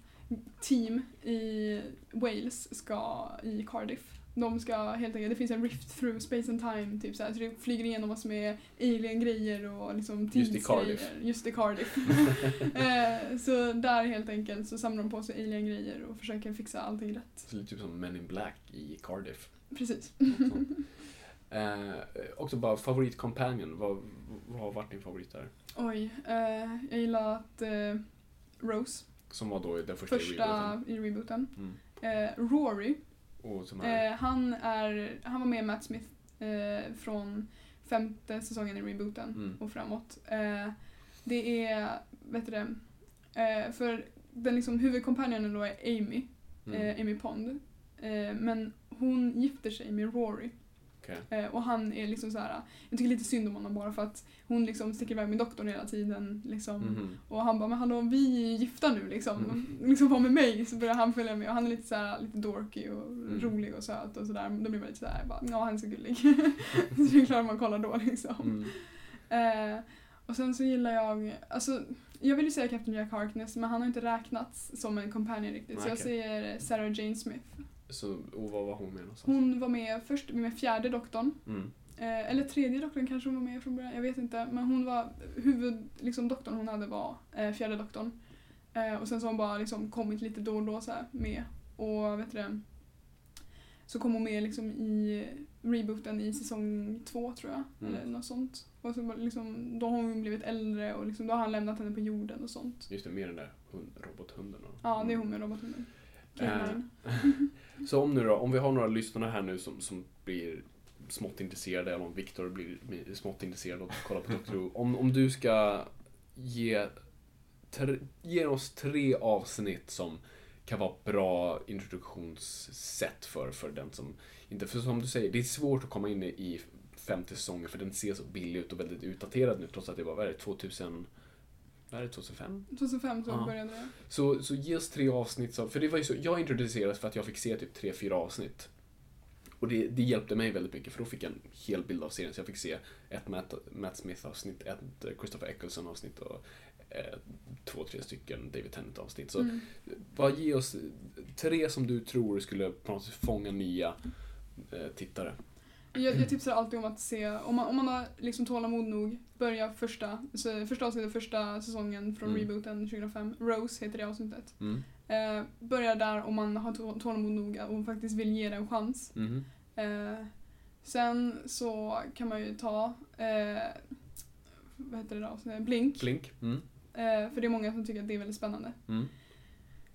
team i Wales ska i Cardiff. De ska helt enkelt, det finns en rift through space and time, typ så, här, så det flyger igenom vad som är alien-grejer och liksom Just i tidsgrejer. Just i Cardiff. eh, så där helt enkelt så samlar de på sig alien-grejer och försöker fixa allting rätt. Så lite typ som Men in Black i Cardiff. Precis. Eh, också bara favorit companion. Vad, vad har varit din favorit där? Oj, eh, jag gillar att eh, Rose, Som var då den första, i första rebooten. i rebooten. Mm. Eh, Rory, är... Eh, han, är, han var med Matt Smith eh, från femte säsongen i rebooten Mm. och framåt. Eh, det är, vet du det, eh, för den liksom huvudkompanjonen då är Amy, mm. eh, Amy Pond. Eh, men hon gifter sig med Rory. Okej. Eh, och han är liksom så här. jag tycker lite synd om honom bara för att hon liksom sticker iväg med doktorn hela tiden. Liksom. Mhm. Och han bara, men hallå vi är gifta nu liksom. Mm. Liksom var med mig. Så börjar han följa med och han är lite så här, lite dorky och Mm. rolig och söt och sådär. Då blir man lite såhär, bara, ja han är så gullig. så det är klart man kollar då liksom. Mm. Eh, och sen så gillar jag, alltså jag vill ju säga Captain Jack Harkness men han har inte räknats som en companion riktigt. Så jag säger Sarah Jane Smith. Så, och vad var hon med någonstans? Hon var med först med fjärde doktorn. Mm. Eh, eller tredje doktorn kanske hon var med från början, jag vet inte. Men hon var, huvud, liksom doktorn hon hade var eh, fjärde doktorn. Eh, och sen så har hon bara liksom kommit lite då och då så här med. Och vet du det, så kom hon med liksom i rebooten i säsong två tror jag. Mm. Eller något sånt. Och så liksom, då har hon blivit äldre och liksom, då har han lämnat henne på jorden och sånt. Just det, med den där hund, robothunden. och- Ja, det är hon med robothunden. Caroline. Så om nu då, om vi har några lyssnare här nu som, som blir smått intresserade, eller om Viktor blir smått intresserad och kollar på Doctor Who. Om, om du ska ge, tre, ge oss tre avsnitt som kan vara bra introduktionssätt för, för den som inte, för som du säger, det är svårt att komma in i femte säsongen för den ser så billig ut och väldigt utdaterad nu trots att det var, vad är det, 2000, vad är det, 2005? 2005 tror jag Ja. började det. Så, så ge oss tre avsnitt, så, för det var ju så, jag introducerades för att jag fick se typ tre, fyra avsnitt. Och det, det hjälpte mig väldigt mycket för då fick jag en hel bild av serien. Så jag fick se ett Matt, Matt Smith-avsnitt, ett Christopher Eccleston-avsnitt och eh, två, tre stycken David Tennant-avsnitt. Så Mm. bara ge oss tre som du tror skulle på något sätt fånga nya eh, tittare. Jag, jag tipsar alltid om att se, om man, om man har liksom tålamod nog, börja första, så första avsnittet, första säsongen från Mm. rebooten 2005. Rose heter det avsnittet. Mm. Eh, börja där om man har tå- tålamod nog och faktiskt vill ge det en chans. Mhm. Eh, sen så kan man ju ta, eh, vad heter det då, Blink. Blink. Mm. Eh, för det är många som tycker att det är väldigt spännande. Mm.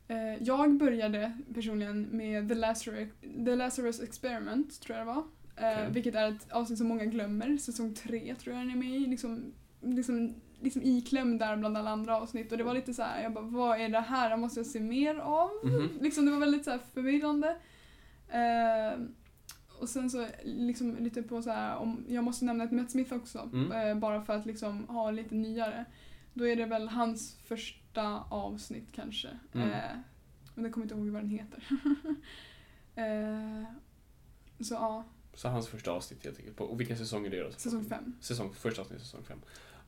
Eh, jag började personligen med The Lazarus, The Lazarus Experiment, tror jag det var. Eh, Okej. Vilket är ett avsnitt som många glömmer. Säsong tre tror jag den är med i. Liksom, liksom, liksom iklämd där bland alla andra avsnitt. Och det var lite så här, jag bara, vad är det här? Jag måste se mer av. Mhm. Liksom, det var väldigt så här förvirrande. Eh, och sen så liksom lite på så här, om jag måste nämna ett Matt Smith också. Mm. Eh, bara för att liksom ha lite nyare. Då är det väl hans första avsnitt kanske. Mm. Men jag kommer inte ihåg vad den heter. så ja, Så hans första avsnitt helt enkelt. På, och vilken säsong är det då? säsong fem. Säsong, första avsnittet säsong fem.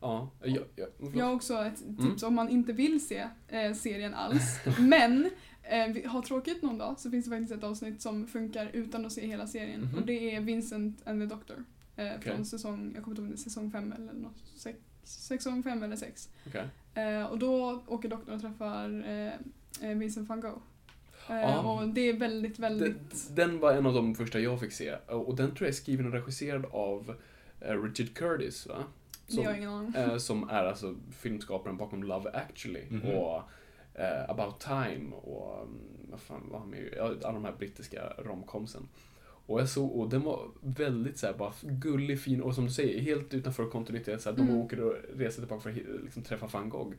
Ja, jag, jag, Jag har också ett Mm. tips om man inte vill se eh, serien alls. men eh, har tråkigt någon dag så finns det faktiskt ett avsnitt som funkar utan att se hela serien. Mhm. Och det är Vincent and the Doctor. Eh, Okej. Från säsong, jag kommer inte ihåg det är säsong fem eller något, sex, säsong fem eller sex. Okej. Eh, och då åker doktorn och träffar eh, eh, Vincent van Gogh. Eh, Ja. Och det är väldigt, Den, väldigt... den var en av de första jag fick se. Och den tror jag är skriven och regisserad av eh, Richard Curtis, va? det har jag ingen aning eh, som är alltså filmskaparen bakom Love actually Mhm. och eh, About time och mm, vad fan var han med? Ja, alla de här brittiska romcomsen. Och jag såg, och den var väldigt så här, bara gullig, fin och som du säger, helt utanför kontinuitet. Så här, De Mm. åker och reser tillbaka för att liksom, träffa van Gogh.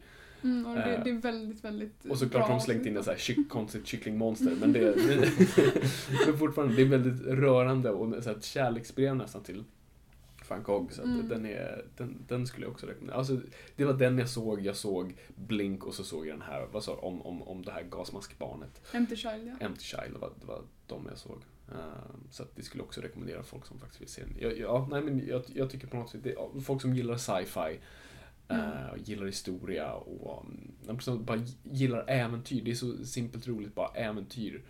Mm, och det, eh, det är väldigt, väldigt Och såklart har de slängt in ett så här kyck, konstigt kycklingmonster. Men det, det men fortfarande, det är väldigt rörande och så här ett kärleksbrev nästan till van Gogh. Så att Mm. den, är, den, den skulle jag också rekommendera. Alltså, det var den jag såg. Jag såg Blink och så såg jag den här, vad sa om, om, om det här gasmaskbarnet. Empty Child, ja. Empty Child, det var, det var de jag såg. Eh, så att det skulle också rekommendera folk som faktiskt vill se den. Jag, ja, nej, men jag, jag tycker på något sätt, det, ja, folk som gillar sci-fi, eh, och gillar historia och som bara gillar äventyr. Det är så simpelt roligt, bara äventyr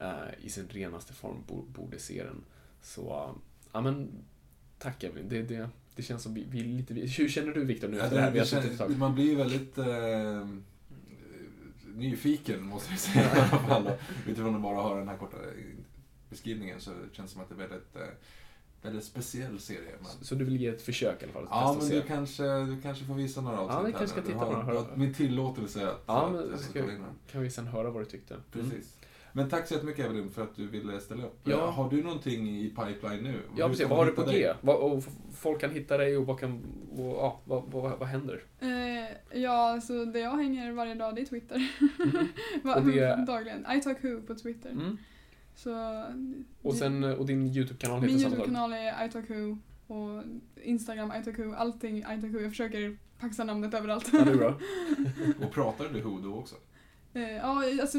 eh, i sin renaste form bo- borde se den. Så, uh, ja men, tack Evelyn. Det, det, det känns som vi, vi är lite... Hur känner du Viktor nu Ja, efter det här? Vi det, ett känns, tag. man blir ju väldigt eh, nyfiken, måste jag säga i alla fall. Utifrån att bara höra den här korta beskrivningen så känns det som att det är väldigt, eh, väldigt speciell serie. Men, Så du vill ge ett försök i alla fall? ja, men du kanske, du kanske får visa några avsnitt Ja, vi kanske ska titta har, några, har min tillåtelse att, Ja, men att ska-. Kan vi sen höra vad du tyckte? Mm. Precis. Men tack så jättemycket Evelyn för att du ville ställa upp. Ja. Har du någonting i pipeline nu? Ja, Hur precis. Vad har du på dig? G? Vad, folk kan hitta dig och vad kan... Och, ja, vad, vad, vad händer? Eh, ja, så där jag hänger varje dag det är Twitter. Va- Och det- Dagligen. I talk who på Twitter. Mm. Så, Och, sen, och din YouTube-kanal min heter samma sak? YouTube-kanal är I talk who och Instagram I talk who, allting I talk who. Jag försöker paxa namnet överallt. Ja, det är bra. Och pratar du Who då också? Eh, Ja, alltså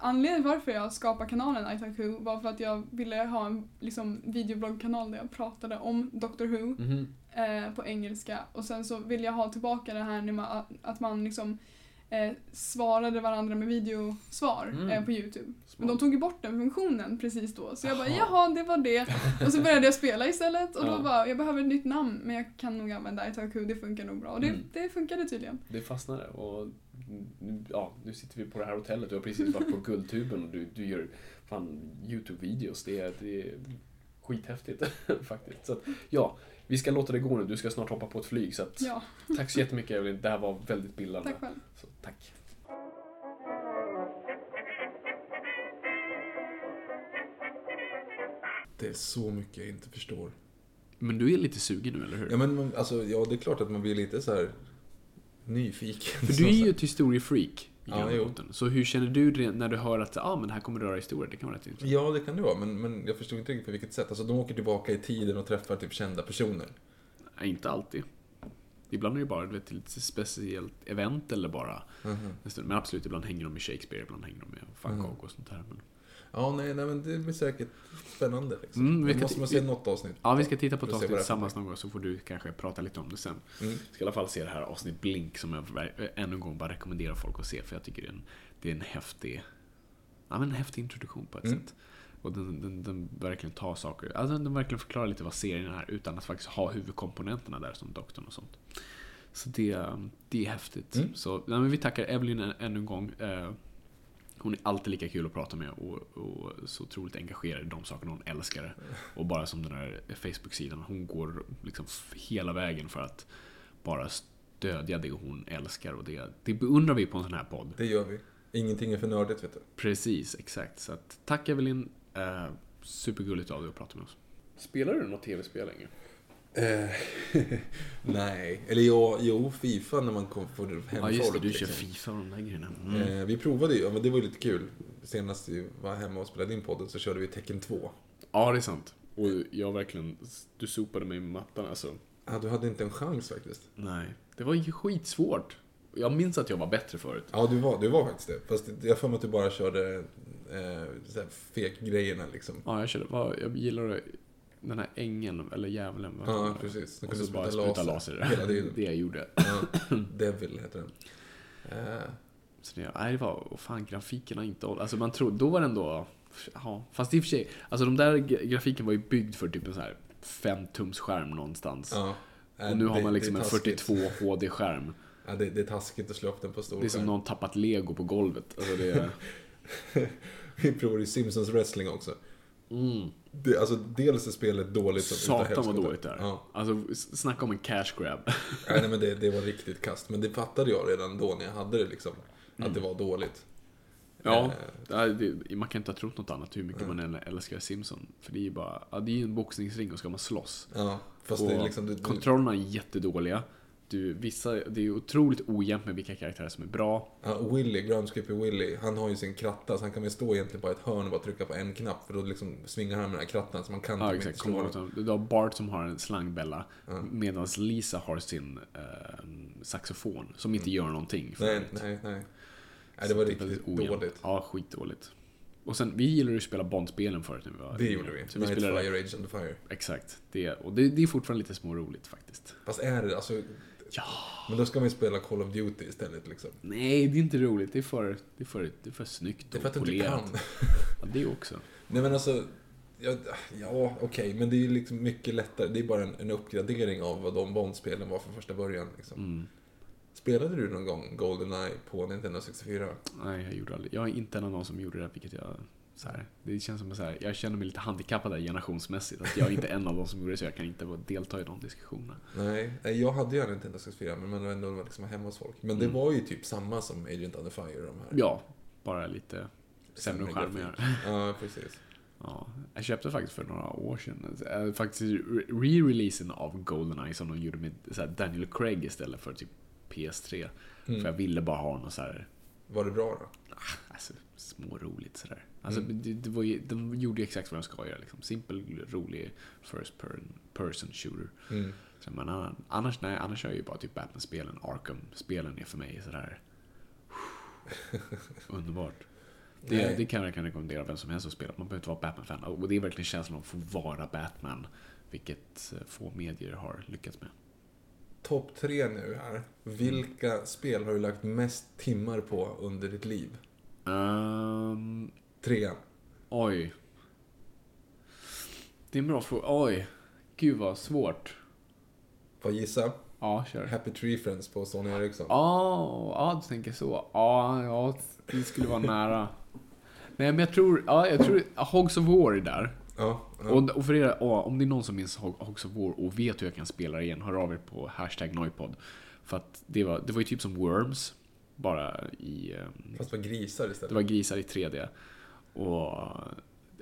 anledningen varför jag skapade kanalen I talk who var för att jag ville ha en liksom, videobloggkanal där jag pratade om Doctor Who Mhm. eh, på engelska och sen så vill jag ha tillbaka det här när man, att man liksom eh, svarade varandra med videosvar Mm. eh, på Youtube. Men de tog ju bort den funktionen precis då så jag bara Jaha. det var det. Och så började jag spela istället och Ja. då bara jag behöver ett nytt namn men jag kan nog använda Itaku, det funkar nog bra. Och det, Mm. det funkade tydligen. Det fastnade och nu, ja, nu sitter vi på det här hotellet. Du har precis varit på Guldtuben och du, du gör fan YouTube-videos. Det det är skithäftigt faktiskt. Så att, ja, vi ska låta det gå nu. Du ska snart hoppa på ett flyg. Så att, Ja, tack så jättemycket Evelyn. Det här var väldigt bildande. tack själv. Så, tack. Det är så mycket jag inte förstår. Men du är lite sugen nu, eller hur? Ja, men man- alltså, ja, det är klart att man blir lite så här nyfiken. För du är ju ett historiefreak. Ja, jo. Så hur känner du det när du hör att ah, men det här kommer röra historia? Det kan vara rätt intressant. Ja, det kan det vara, men, men jag förstod inte riktigt på vilket sätt. Alltså, de åker tillbaka i tiden och träffar typ kända personer. Nej, inte alltid. Ibland är det bara vet, ett speciellt event eller bara en stund. Men absolut, ibland hänger de med Shakespeare, ibland hänger de med Van Mhm. Gogh och sånt där. Men... Ja, nej, nej, men det blir säkert spännande. Liksom. Mm, vi kan måste man se vi- något avsnitt. Ja, vi ska titta på ett avsnitt tillsammans någon gång så får du kanske prata lite om det sen. Mm. Jag ska i alla fall se det här avsnitt Blink som jag ännu en gång bara rekommenderar folk att se för jag tycker det är en, det är en häftig, ja, men en häftig introduktion på ett Mm. sätt. Och den, den, den verkligen tar saker, alltså den, verkligen förklarar lite vad serien är utan att faktiskt ha huvudkomponenterna där som doktorn och sånt. Så det, det är häftigt. Mm. Så nej, men vi tackar Evelyn än- ännu en gång. Eh, Hon är alltid lika kul att prata med och, och så otroligt engagerad i de sakerna hon älskar. Och bara som den här Facebook-sidan, hon går liksom hela vägen för att bara stödja det hon älskar och det, det beundrar vi på en sån här podd. Det gör vi. Ingenting är för nördigt, vet du. Precis, exakt. Så att, tack Evelyn. Eh, supergulligt av dig att prata med oss. Spelar du något tv-spel längre? Eh, nej, eller ja, jo, Fifa när man kom för hemfolk. Ja just det, du kör liksom. Fifa och de där grejerna. Mm. Eh, vi provade ju, ja, men det var ju lite kul. Senast vi var hemma och spelade in podden så körde vi Tecken 2. Ja, det är sant. Och jag verkligen, du sopade mig med mattan alltså. Ja, du hade inte en chans faktiskt. Nej, det var ju skitsvårt. Jag minns att jag var bättre förut. Ja, du var, du var faktiskt det. Fast jag för mig att du bara körde eh, fek-grejerna liksom. Ja, jag körde, jag gillar den här ängeln, eller djävulen. Ja, precis. Den Och så bara spruta spruta laser laser. hela tiden. det jag gjorde. Ja, Devil heter den. Eh, Så det, nej, det var, och fan grafikerna inte Alltså man tror, då var det ändå, ja, fast i och för sig, alltså de där gra- grafiken var ju byggd för typ en så här 5 tums skärm någonstans. ja. Eh, och nu har det- man liksom det är en taskigt. 42 HD-skärm. Ja, det, det är taskigt att slå upp den på stor Det är som skärm. någon tappat lego på golvet. Alltså det är, Vi provade ju Simpsons wrestling också. Mm, Det, alltså, dels är spelet dåligt som satan vad dåligt det är. Ja. Alltså snacka om en cash grab. Nej, nej, men det, det var riktigt kast. Men det fattade jag redan då när jag hade det liksom. Att det var dåligt. Ja, Eh, ja, det, man kan inte ha trott något annat hur mycket man än älskar Simpson. För det är ju bara, ja, det är en boxningsring och ska man slåss. Ja, fast och det är liksom... Du, kontrollerna är jättedåliga. Du, vissa, det är otroligt ojämnt med vilka karaktärer som är bra. ja, Willy, Groundskeeper Willy, han har ju sin kratta så han kan väl stå egentligen på ett hörn och bara trycka på en knapp för då liksom svingar han med den här krattan så man kan Ja, typ exakt. inte slå Du har Bart som har en slangbella. Medan Lisa har sin eh, saxofon. Som inte gör någonting. Nej, nej, nej. Nej, det var riktigt ojämnt. dåligt. Ja, skitdåligt. Och sen, vi gillade ju att spela Bond-spelen förut när vi var Det gjorde vi. Så vi Night spelade, Fire, Age of the Fire. exakt. Det, och det, det är fortfarande lite småroligt faktiskt. Fast är det alltså... Ja. Men då ska man ju spela Call of Duty istället liksom. Nej, det är inte roligt. Det är för, det är för, det är för snyggt Det är och för att du inte polerat. kan. Ja, det också. Nej men alltså, ja, ja okej, men det är ju liksom mycket lättare. Det är bara en, en uppgradering av vad de Bond-spelen var från första början. Liksom. Mm. Spelade du någon gång Goldeneye på Nintendo 64? Nej, jag gjorde aldrig. Jag är inte en av de som gjorde det, vilket jag... Så här, det känns som att jag känner mig lite handikappad där generationsmässigt. Att jag är inte en av de som gjorde det, så jag kan inte delta i de diskussionerna. Nej, jag hade ju en Nintendo 64, men man var ändå liksom hemma hos folk. Men det Mm. var ju typ samma som Agent Under Fire, de här. Ja, bara lite sämre grafik. Ja, precis. Ja, jag köpte faktiskt för några år sedan, eh, faktiskt re-releasen av Goldeneye som de gjorde med Daniel Craig istället för typ PS3. Mm. För jag ville bara ha något så här, Var det bra då? alltså småroligt sådär. Alltså Mm. det, det var ju, de gjorde ju exakt vad de ska göra liksom. Simpel, rolig, first per- person shooter. Mm. Så, men annars, nej, annars är ju bara typ Batman-spelen, Arkham-spelen är för mig sådär underbart. Det, det kan jag kan rekommendera vem som helst att spela. Man behöver inte vara Batman-fan. Och det är verkligen känslan av att få vara Batman. Vilket eh, få medier har lyckats med. Topp tre nu här. Vilka spel har du lagt mest timmar på under ditt liv? Um, Trean. oj. Det är en bra fråga. Oj. Gud vad svårt. Får jag gissa? Ja, kör. Happy Tree Friends på Sony Ericsson. Ja, ja, du tänker så. Ja, ja, det skulle vara nära. Nej, men jag tror, ja, jag tror Hogs of War är där. Ja, ja. Och, och för er, ja, om det är någon som minns Hog- Hogs of War och vet hur jag kan spela det igen, hör av er på hashtag Noipod. För att det var, det var ju typ som Worms, bara i... ehm, Fast var grisar istället. Det var grisar i 3D. Och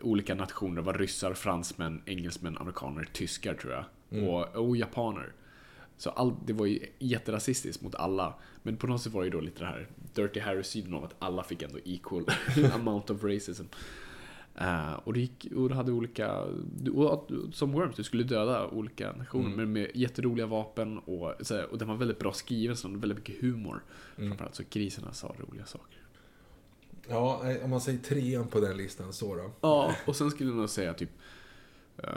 olika nationer, var ryssar, fransmän, engelsmän, amerikaner, tyskar tror jag. Och, och japaner. Så all, det var ju jätterasistiskt mot alla. Men på något sätt var det ju då lite det här Dirty Harry-synen av att alla fick ändå equal amount of racism. Eh, och, det gick, och det hade olika, och att- som Worms, du skulle döda olika nationer men med jätteroliga vapen och, och den var väldigt bra skriven, så väldigt mycket humor. Framförallt så griserna sa roliga saker. Ja, nej, om man säger trean på den listan så då. Ja, och sen skulle jag nog säga typ eh,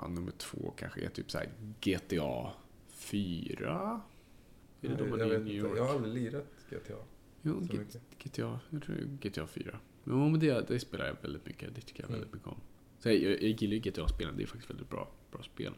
ja, nummer två kanske är typ så här GTA 4. Är det de jag, man är i New inte, York? jag har aldrig lirat GTA. Jo. GTA, jag tror GTA 4. Jo, men det, det spelar jag väldigt mycket. Det tycker jag väldigt mycket om. Så jag, jag, jag gillar ju GTA-spelen, det är faktiskt väldigt bra, bra spel.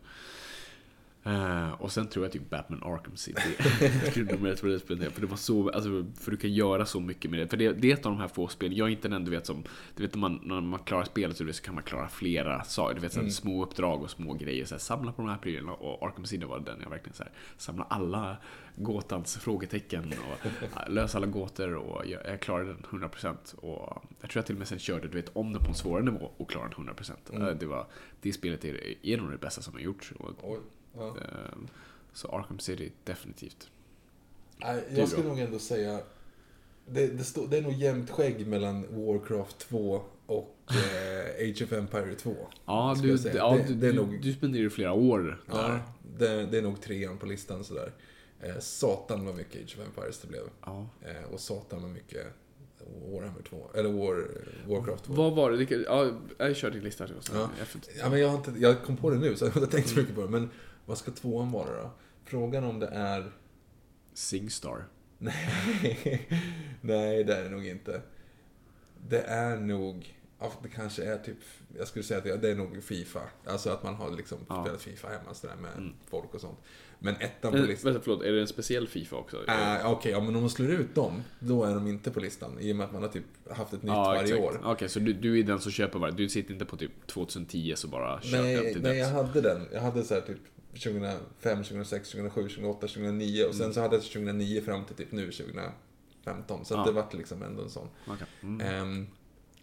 Eh, och sen tror jag typ Batman Arkham City. skulle nummer ett på det spelet. För det var så, alltså, för du kan göra så mycket med det. För det, det är ett av de här få spelen, jag är inte den du vet som, du vet när man, när man klarar spelet så, kan man klara flera saker. Du vet så här, små uppdrag och små grejer. Så här, samla på de här prylarna. Och Arkham City var den jag verkligen så här, samla alla gåtans frågetecken och ja, lösa alla gåtor och jag, jag klarade den 100% och jag tror jag till och med sen körde du vet om det på en svårare nivå och klarade den 100%. Eh, Det, var, det spelet är, är nog det bästa som har gjorts. Och. Ja. eh, så Arkham City, definitivt. Nej, jag skulle nog ändå säga... Det, det, står, det är nog jämnt skägg mellan Warcraft 2 och eh, Age of Empire 2. Ja, du, ja, Det- du, det är nog- du spenderar ju flera år Ja, där. det, det är nog trean på listan sådär. Eh, satan vad mycket Age of Empires det blev. Ja. Eh, och satan vad mycket Warhammer 2. Eller War, Warcraft 2. Vad var det? Vilka- Ja, jag kör din lista. Så. Ja. Ja, men jag, har inte, jag kom på det nu så jag har inte tänkt så mycket på det. Men vad ska tvåan vara då? Frågan om det är... Singstar. Nej, nej det är det nog inte. Det är nog... Det kanske är typ... Jag skulle säga att det- är nog Fifa. Alltså att man har liksom Ja. spelat Fifa hemma sådär med Mm. folk och sånt. Men ettan på Men, listan... vänta, förlåt, är det en speciell Fifa också? Äh, Okej, ja, men om man slår ut dem, då är de inte på listan. I och med att man har typ haft ett nytt Ja, varje exakt. år. Okej, så du, du är den som köper varje. Du sitter inte på typ 2010 så bara kör den Nej, till nej, jag döds. hade den. Jag hade så här typ 2005, 2006, 2007, 2008, 2009 och sen så hade jag 2009 fram till typ nu 2015. Så Ja. det vart liksom ändå en sån. Okej. Mm. Ehm,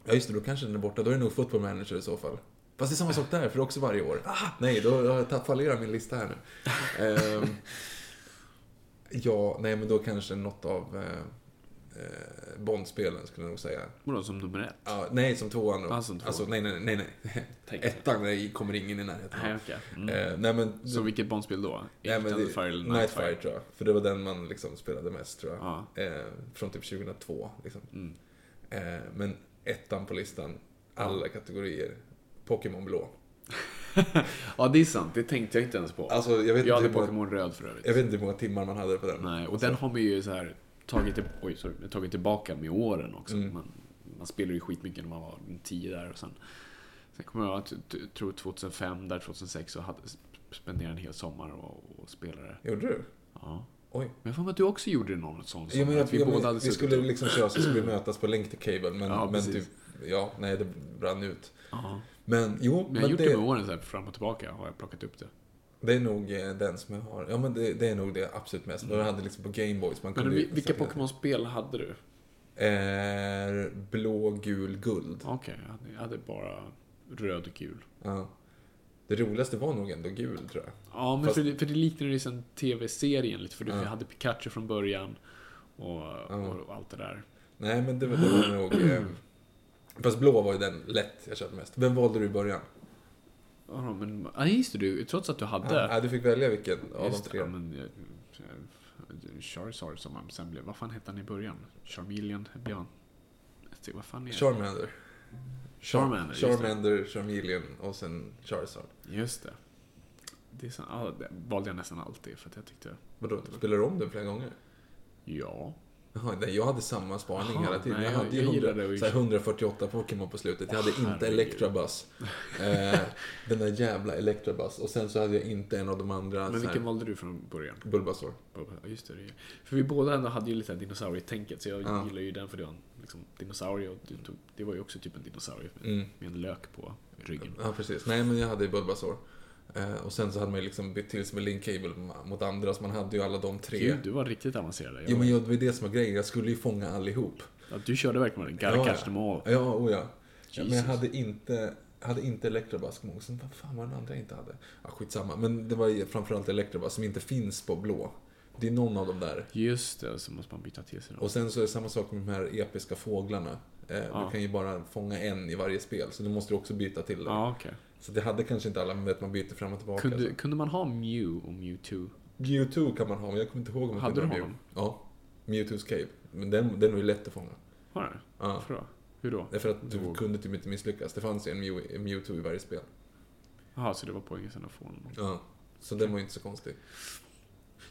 ja just det, då kanske den är borta. Då är det nog football manager i så fall. Fast det är samma sak där, för också varje år. Ah, nej, då har jag fallerat min lista här nu. Ehm, ja, nej men då kanske något av eh, eh, Bondspelen skulle jag nog säga. Vadå, som nummer ett? Ja, nej, som tvåan. Ah, som tvåan. Alltså, nej, nej, nej, nej. Tänk. Ettan är- kommer ingen i närheten av. Nej, okej. Mm. Eh, nej, men... Så vilket Bondspel då? nej, men Thunderfire eller Nightfire Nightfire? tror jag. För det var den man liksom spelade mest tror jag. Ja. Eh, från typ 2002. Liksom. Mm. Eh, men ettan på listan, alla kategorier. Pokémon blå. ja, det är sant. Det tänkte jag inte ens på. Alltså, jag vet, jag hade Pokémon röd för övrigt. jag vet inte hur många timmar man hade på den. Nej, och Alltså, den har man ju så här tagit, till, oj, sorry, tagit tillbaka med åren också. Mm. Man, man spelade ju skitmycket när man var 10 där och sen, sen kommer jag att tror 2005, där 2006 och hade spenderade en hel sommar och, och spelade. Gjorde du? Ja. Oj. Men jag att du också gjorde någon sån Jo, men jag, att vi jag, båda hade vi skulle och- liksom köra så skulle vi mötas på Link to Cable. Men, Ja, men typ, ja, nej det brann ut. Ja. Men jo, Men jag har gjort det, med åren, så här, fram och tillbaka har jag plockat upp det. Det är nog eh, den som jag har. Ja, men det, det är nog det absolut mest. Och jag hade liksom på Gameboys. Man kunde vilka Pokémon-spel hade du? Eh, blå, gul, guld. Okej, jag, hade, jag hade bara röd och gul. Ja. Det roligaste var nog ändå gul, tror jag. Ja, men Fast- för, det, för det liknar ju sen tv-serien lite, för du Ja. hade Pikachu från början och, och, och allt det där. Nej, men det, var- det var nog... Eh, fast blå var ju den lätt jag köpte mest. Vem valde du i början? Ja, men, ja, just det, du, trots att du hade... Ja, du fick välja vilken av de tre. ja, men, jag- jag- Charizard som han sen blev, vad fan hette han i början? Charmeleon blev han. Vad fan är det? Charmander. Charmander. Charmander, Charmeleon och sen Charizard. Just det. Det, är så, ja, det valde jag nästan alltid för att jag tyckte, Vadå, spelar du om den flera gånger? ja. Jaha, nej, jag hade samma spaning Jaha, hela tiden. nej, jag hade ju jag 100, gillade att- så här 148 Pokémon på slutet. Jag hade inte herregud. Electabuzz. Eh, den där jävla Electabuzz. Och sen så hade jag inte en av de andra. Men här, vilken valde du från början? Bulbasaur. Ja, just det. För vi båda ändå hade ju lite dinosaurietänket, så jag Ja. gillar ju den för det var en liksom, dinosaurie och tog, det var ju också typ en dinosaurie med, Mm. med en lök på ryggen. Ja, precis. Nej, men jag hade Bulbasaur. Eh, och sen så hade man ju liksom bytt till sig med Link Cable mot andra, så man hade ju alla de tre. Gud, du var riktigt avancerad. Jag Jo, men jag, det var det som var grejen. Jag skulle ju fånga allihop. ja, du körde verkligen med den. Gotta Ja, ja. all. Oh ja. ja men jag hade inte... Hade inte Electrabuzz, kommer. Sen vad fan var den andra jag inte hade? Ja, skitsamma. Men det var ju framförallt Electrabuzz som inte finns på blå. Det är någon av dem där. Just det, så måste man byta till sig dem. Och sen så är det samma sak med de här episka fåglarna. Eh, Ja. Du kan ju bara fånga en i varje spel, så du måste också byta till den. Ja, okej. Så det hade kanske inte alla, men vet man byter fram och tillbaka. Kunde, så. kunde man ha Mew och Mewtwo? Mewtwo kan man ha, men jag kommer inte ihåg om man Hade kunde du ha honom? Ja. Mewtwo's Cave. Men den, den var ju lätt att fånga. Har du? Ja. Varför då? Hur då? Därför att du Jo. kunde typ inte misslyckas. Det fanns ju en Mew, en Mewtwo i varje spel. Jaha, så det var poängen sen att få honom? Ja. Så den var ju inte så konstig.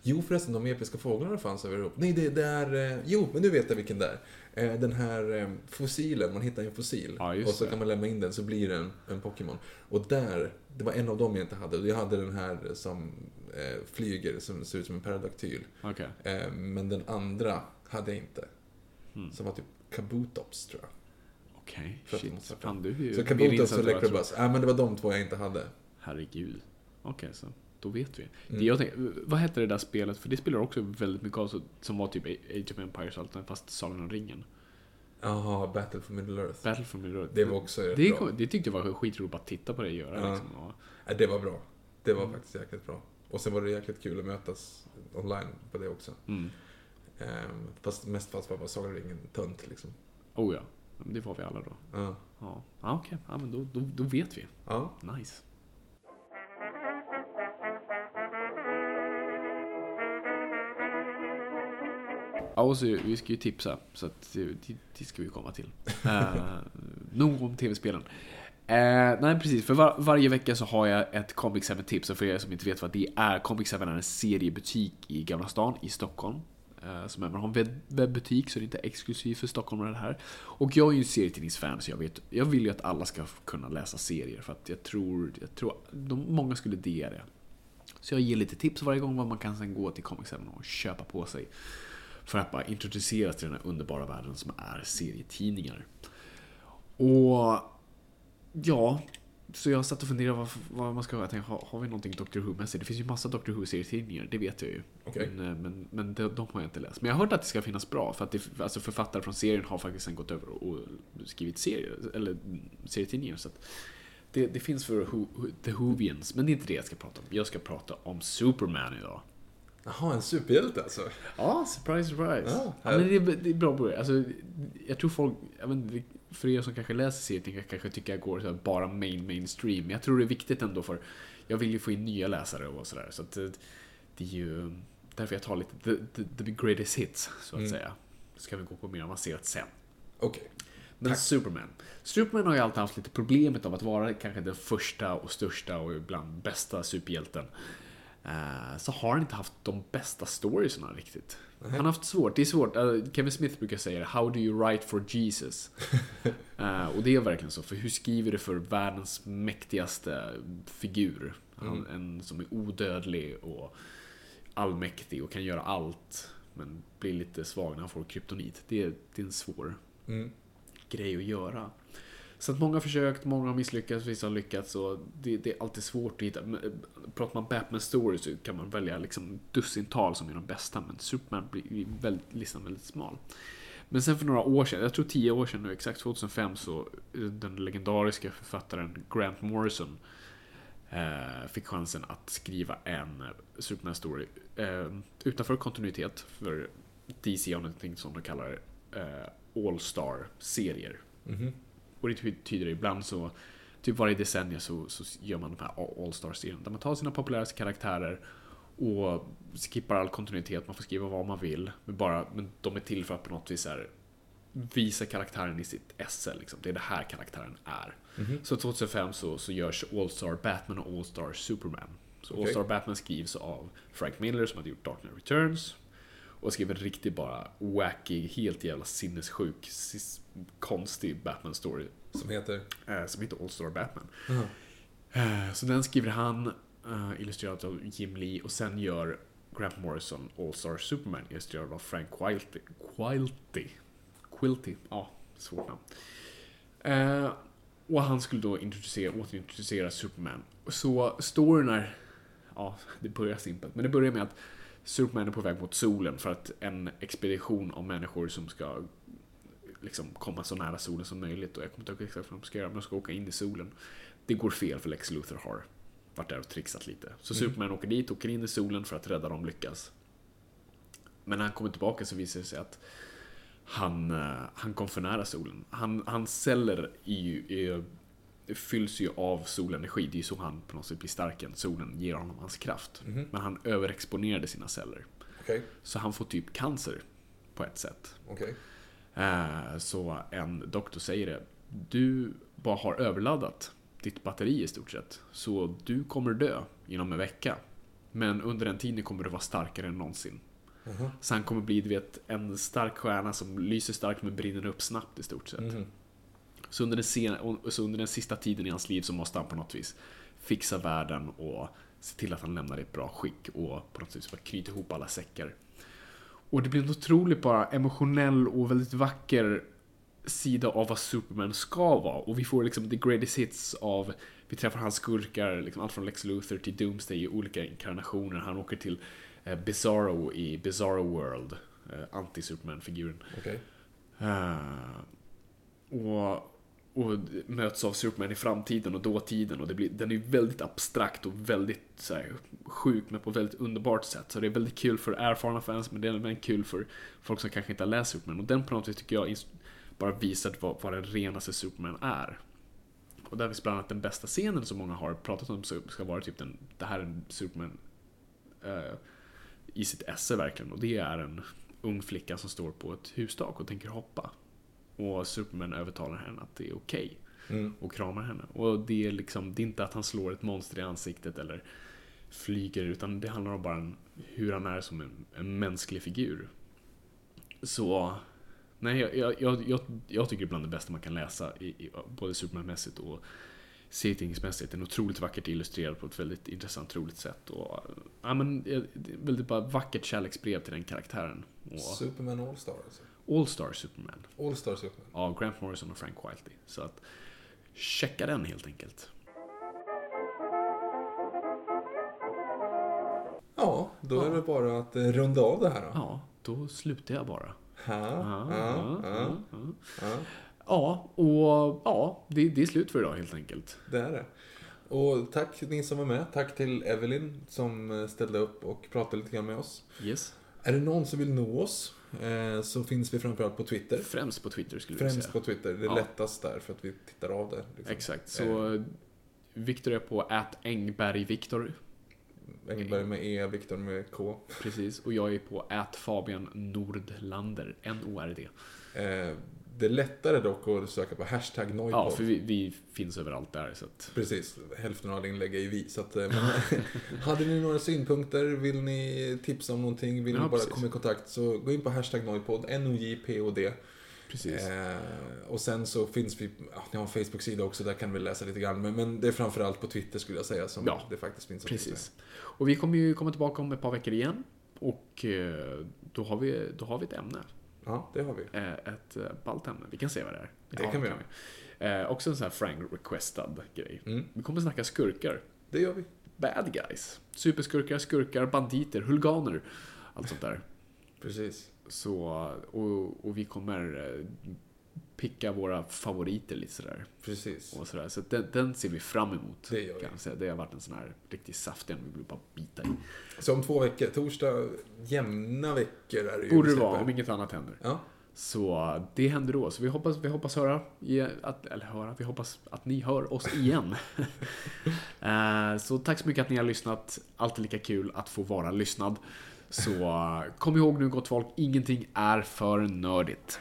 Jo förresten, de episka fåglarna fanns över Europa. Nej, det, är... eh, Jo, men nu vet jag vilken det är. Eh, Den här eh, fossilen, man hittar en fossil. Ja, och så det. kan man lämna in den så blir det en, en Pokémon. Och där, det var en av dem jag inte hade. Jag hade den här som eh, flyger, som ser ut som en paradaktyl. Okej. Eh, men den andra hade jag inte. Mm. Som var typ Kabutops, tror jag. Okej, det shit. Fan, du är ju Så Kabutops och. Electrobuzz. Ja, men det var de två jag inte hade. Herregud. Okej, så då vet vi. Mm. jag tänker, vad hette det där spelet? För det spelar också väldigt mycket av, så- som var typ Age of Empires och allt, fast Sagan om ringen. Jaha, Battle for Middle Earth. Battle for Middle Earth. Det var också det, bra. det tyckte jag var skitroligt att titta på det göra. Ja. Liksom. Och, Ja, det var bra. Det Mm. var faktiskt jäkligt bra. Och sen var det jäkligt kul att mötas online på det också. mm. Ehm, fast mest fast var bara Sagan om ringen tönt liksom. Oh ja, det var vi alla då. Ja. Ja, ja okej. Ja, men då, då, då vet vi. ja. Nice. Ja, och så, vi ska ju tipsa, så att det, det, ska vi komma till. Uh, nog om tv-spelen. Eh, nej, precis. För var, varje vecka så har jag ett Comic 7-tips. Och för er som inte vet vad det är, Comic 7 är en seriebutik i Gamla stan i Stockholm. Eh, som även har en webb- webbutik, så det är inte exklusivt för Stockholm det här. Och jag är ju en serietidningsfan, så jag, vet, jag vill ju att alla ska kunna läsa serier. För att jag tror, jag tror de, många skulle digga det. Så jag ger lite tips varje gång vad man kan sen gå till Comic 7 och köpa på sig. För att bara introduceras till den här underbara världen som är serietidningar. Och ja, så jag satt och funderade vad, vad man ska ha. Jag tänkte, har, har vi någonting Doctor Who-mässigt? Det finns ju massa Doctor Who-serietidningar, det vet jag ju. Men, eh, men, men de, de har jag inte läst. Men jag har hört att det ska finnas bra, för att det, alltså författare från serien har faktiskt sen gått över och, skrivit serier, eller mm, serietidningar. Så det, det finns för Who, The Whovians, men det är inte det jag ska prata om. Jag ska prata om Superman idag. Jaha, en superhjälte alltså? Ja, surprise, surprise. Ja, Ja, men det, är, det är bra början. Alltså, jag tror folk, jag vet för er som kanske läser serietidningar kanske tycker jag går så här bara main mainstream. Men jag tror det är viktigt ändå för, jag vill ju få in nya läsare och sådär. Så att eh, det är ju därför jag tar lite the, the, the greatest hits, så att Mm. säga. Ska vi gå på mer avancerat sen. Okej. Men Superman. Superman har ju alltid haft lite problemet av att vara kanske den första och största och ibland bästa superhjälten. Eh, Så har han inte haft de bästa storiesna riktigt. Han har haft svårt. Det är svårt. Eh, Kevin Smith brukar säga How do you write for Jesus? Eh, Och det är verkligen så. För hur skriver du för världens mäktigaste figur? Han, En som är odödlig och allmäktig och kan göra allt. Men blir lite svag när han får kryptonit. Det är, det är en svår Mm. grej att göra. Så att många har försökt, många har misslyckats, vissa har lyckats. Och det, det är alltid svårt att hitta. Eh, pratar man Batman Stories så kan man välja liksom dussintal som är de bästa. Men Superman blir väldigt, listan väldigt smal. Men sen för några år sedan, jag tror tio år sedan nu, exakt 2005, så eh, den legendariska författaren Grant Morrison eh, fick chansen att skriva en eh, Superman-story eh, utanför kontinuitet. För DC har någonting som de kallar eh, All-Star-serier. Mhm. Och det betyder ibland så, typ varje decennium så, så gör man de här All-Star-serierna. Där man tar sina populäraste karaktärer och skippar all kontinuitet. Man får skriva vad man vill. Men, bara, men de är till för att på något vis här, visa karaktären i sitt esse. Liksom. Det är det här karaktären är. Mhm. Så 2005 så, så görs All-Star Batman och All-Star Superman. Så Okej. All-Star Batman skrivs av Frank Miller som hade gjort Dark Knight Returns. Och skrev en riktigt bara wacky, helt jävla sinnessjuk, konstig Batman-story. Som heter? Eh, som heter All-Star Batman. Jaha. Eh, så den skriver han, eh, illustrerad av Jim Lee. Och sen gör Grant Morrison All-Star Superman, illustrerad av Frank Quilty. Quilty. Quilty. Ja, svårt namn. Eh, och han skulle då introducera, återintroducera Superman. Så storyn är... Ja, det börjar simpelt. Men det börjar med att Superman är på väg mot solen för att en expedition av människor som ska liksom komma så nära solen som möjligt. Och jag kommer inte ihåg exakt vad de ska göra, men de ska åka in i solen. Det går fel för Lex Luthor har varit där och trixat lite. Så Superman åker dit, åker in i solen för att rädda dem, lyckas. Men när han kommer tillbaka så visar det sig att han, eh, han kom för nära solen. Han, hans celler är ju, är, fylls ju av solenergi. Det är ju så han på något sätt blir starkare. Solen ger honom hans kraft. Men han överexponerade sina celler. Okej, Så han får typ cancer på ett sätt. okej. Eh, Så en doktor säger det. Du bara har överladdat ditt batteri i stort sett. Så du kommer dö inom en vecka. Men under den tiden kommer du vara starkare än någonsin. Så han kommer bli, du vet, en stark stjärna som lyser starkt men brinner upp snabbt i stort sett. Så, under den sen, så under den sista tiden i hans liv så måste han på något vis fixa världen och se till att han lämnar det i ett bra skick och på något vis bara knyta ihop alla säckar. Och det blir en otroligt bara emotionell och väldigt vacker sida av vad Superman ska vara. Och vi får liksom the greatest hits av, vi träffar hans skurkar, liksom allt från Lex Luthor till Doomsday i olika inkarnationer. Han åker till eh, Bizarro i Bizarro World, eh, anti-Superman-figuren. Okej. Eh, och, och möts av Superman i framtiden och dåtiden och det blir, den är väldigt abstrakt och väldigt så här, sjuk men på ett väldigt underbart sätt. Så det är väldigt kul för erfarna fans men det är även kul för folk som kanske inte har läst Superman. Och den på något vis tycker jag bara visar vad, vad den renaste Superman är. Och där finns bland annat den bästa scenen som många har pratat om ska vara typ den, det här är en Superman uh, i sitt esse verkligen. Och det är en ung flicka som står på ett hustak och tänker hoppa. Och Superman övertalar henne att det är okej. Och kramar henne. Och det är liksom, det är inte att han slår ett monster i ansiktet eller flyger, utan det handlar om bara en, hur han är som en, en mänsklig figur. Så, nej, jag, jag, jag, jag, tycker bland det bästa man kan läsa, i, i, både Superman-mässigt och serietidningsmässigt. Den är otroligt vackert illustrerad på ett väldigt intressant, roligt sätt. Och, ja, men, eh, det är väldigt bara vackert kärleksbrev till den karaktären. Och Superman All-Star alltså. All-Star Superman All-Star Superman. av Grant Morrison och Frank Whiteley. Så att checka den helt enkelt. Ja, då är det bara att eh, runda av det här då. Ja, då slutar jag bara. Ja, Ja, ja, ja, ja, ja. ja. Ja, och ja, det, det är slut för idag helt enkelt. Det är det. Och tack ni som var med. Tack till Evelyn som eh, ställde upp och pratade lite grann med oss. Yes. Är det någon som vill nå oss så finns vi framförallt på Twitter. Främst på Twitter skulle Främst säga. på Twitter. Det är Ja. lättast där för att vi tittar av det. liksom. Exakt, så Viktor är på Engbergviktor. Engberg med E, Viktor med K. Precis, och jag är på at Fabian Nordlander, N-O-R-D. Det är lättare dock att söka på hashtag Noipod. Ja, för vi, vi finns överallt där så att... Precis, hälften av alla inlägg är ju vi. Så att, eh, hade ni några synpunkter, vill ni tipsa om någonting, vill Ja, ni bara precis. komma i kontakt så gå in på hashtag Noipod, N-O-J-P-O-D. Precis. Eh, och sen så finns vi, ja, ni har en Facebook-sida också, där kan vi läsa lite grann. Men, men det är framförallt på Twitter skulle jag säga som Ja, det faktiskt finns. Precis. Och vi kommer ju komma tillbaka om ett par veckor igen. Och eh, då har vi, då har vi ett ämne. Ja, det har vi. Eh, Ett eh, ballt ämne. Vi kan se vad det är. Det kan vi vi. Eh, Också en sån här Frank-requestad grej. Mm. Vi kommer snacka skurkar. Det gör vi. Bad guys. Superskurkar, skurkar, banditer, huliganer. Allt sånt där. Precis. Så, och, och vi kommer eh, picka våra favoriter lite sådär. Precis. Och sådär. Så den, den ser vi fram emot. Det gör vi. kan säga. Det har varit en sån här riktigt saftig vi vill bara bita i. Så om två veckor, torsdag, jämna veckor är det ju. Borde det vara om inget annat händer. Ja, Så det händer då. Så vi hoppas, vi hoppas höra, att, eller höra, vi hoppas att ni hör oss igen. Eh, så tack så mycket att ni har lyssnat. Alltid lika kul att få vara lyssnad. Så eh, kom ihåg nu gott folk, ingenting är för nördigt.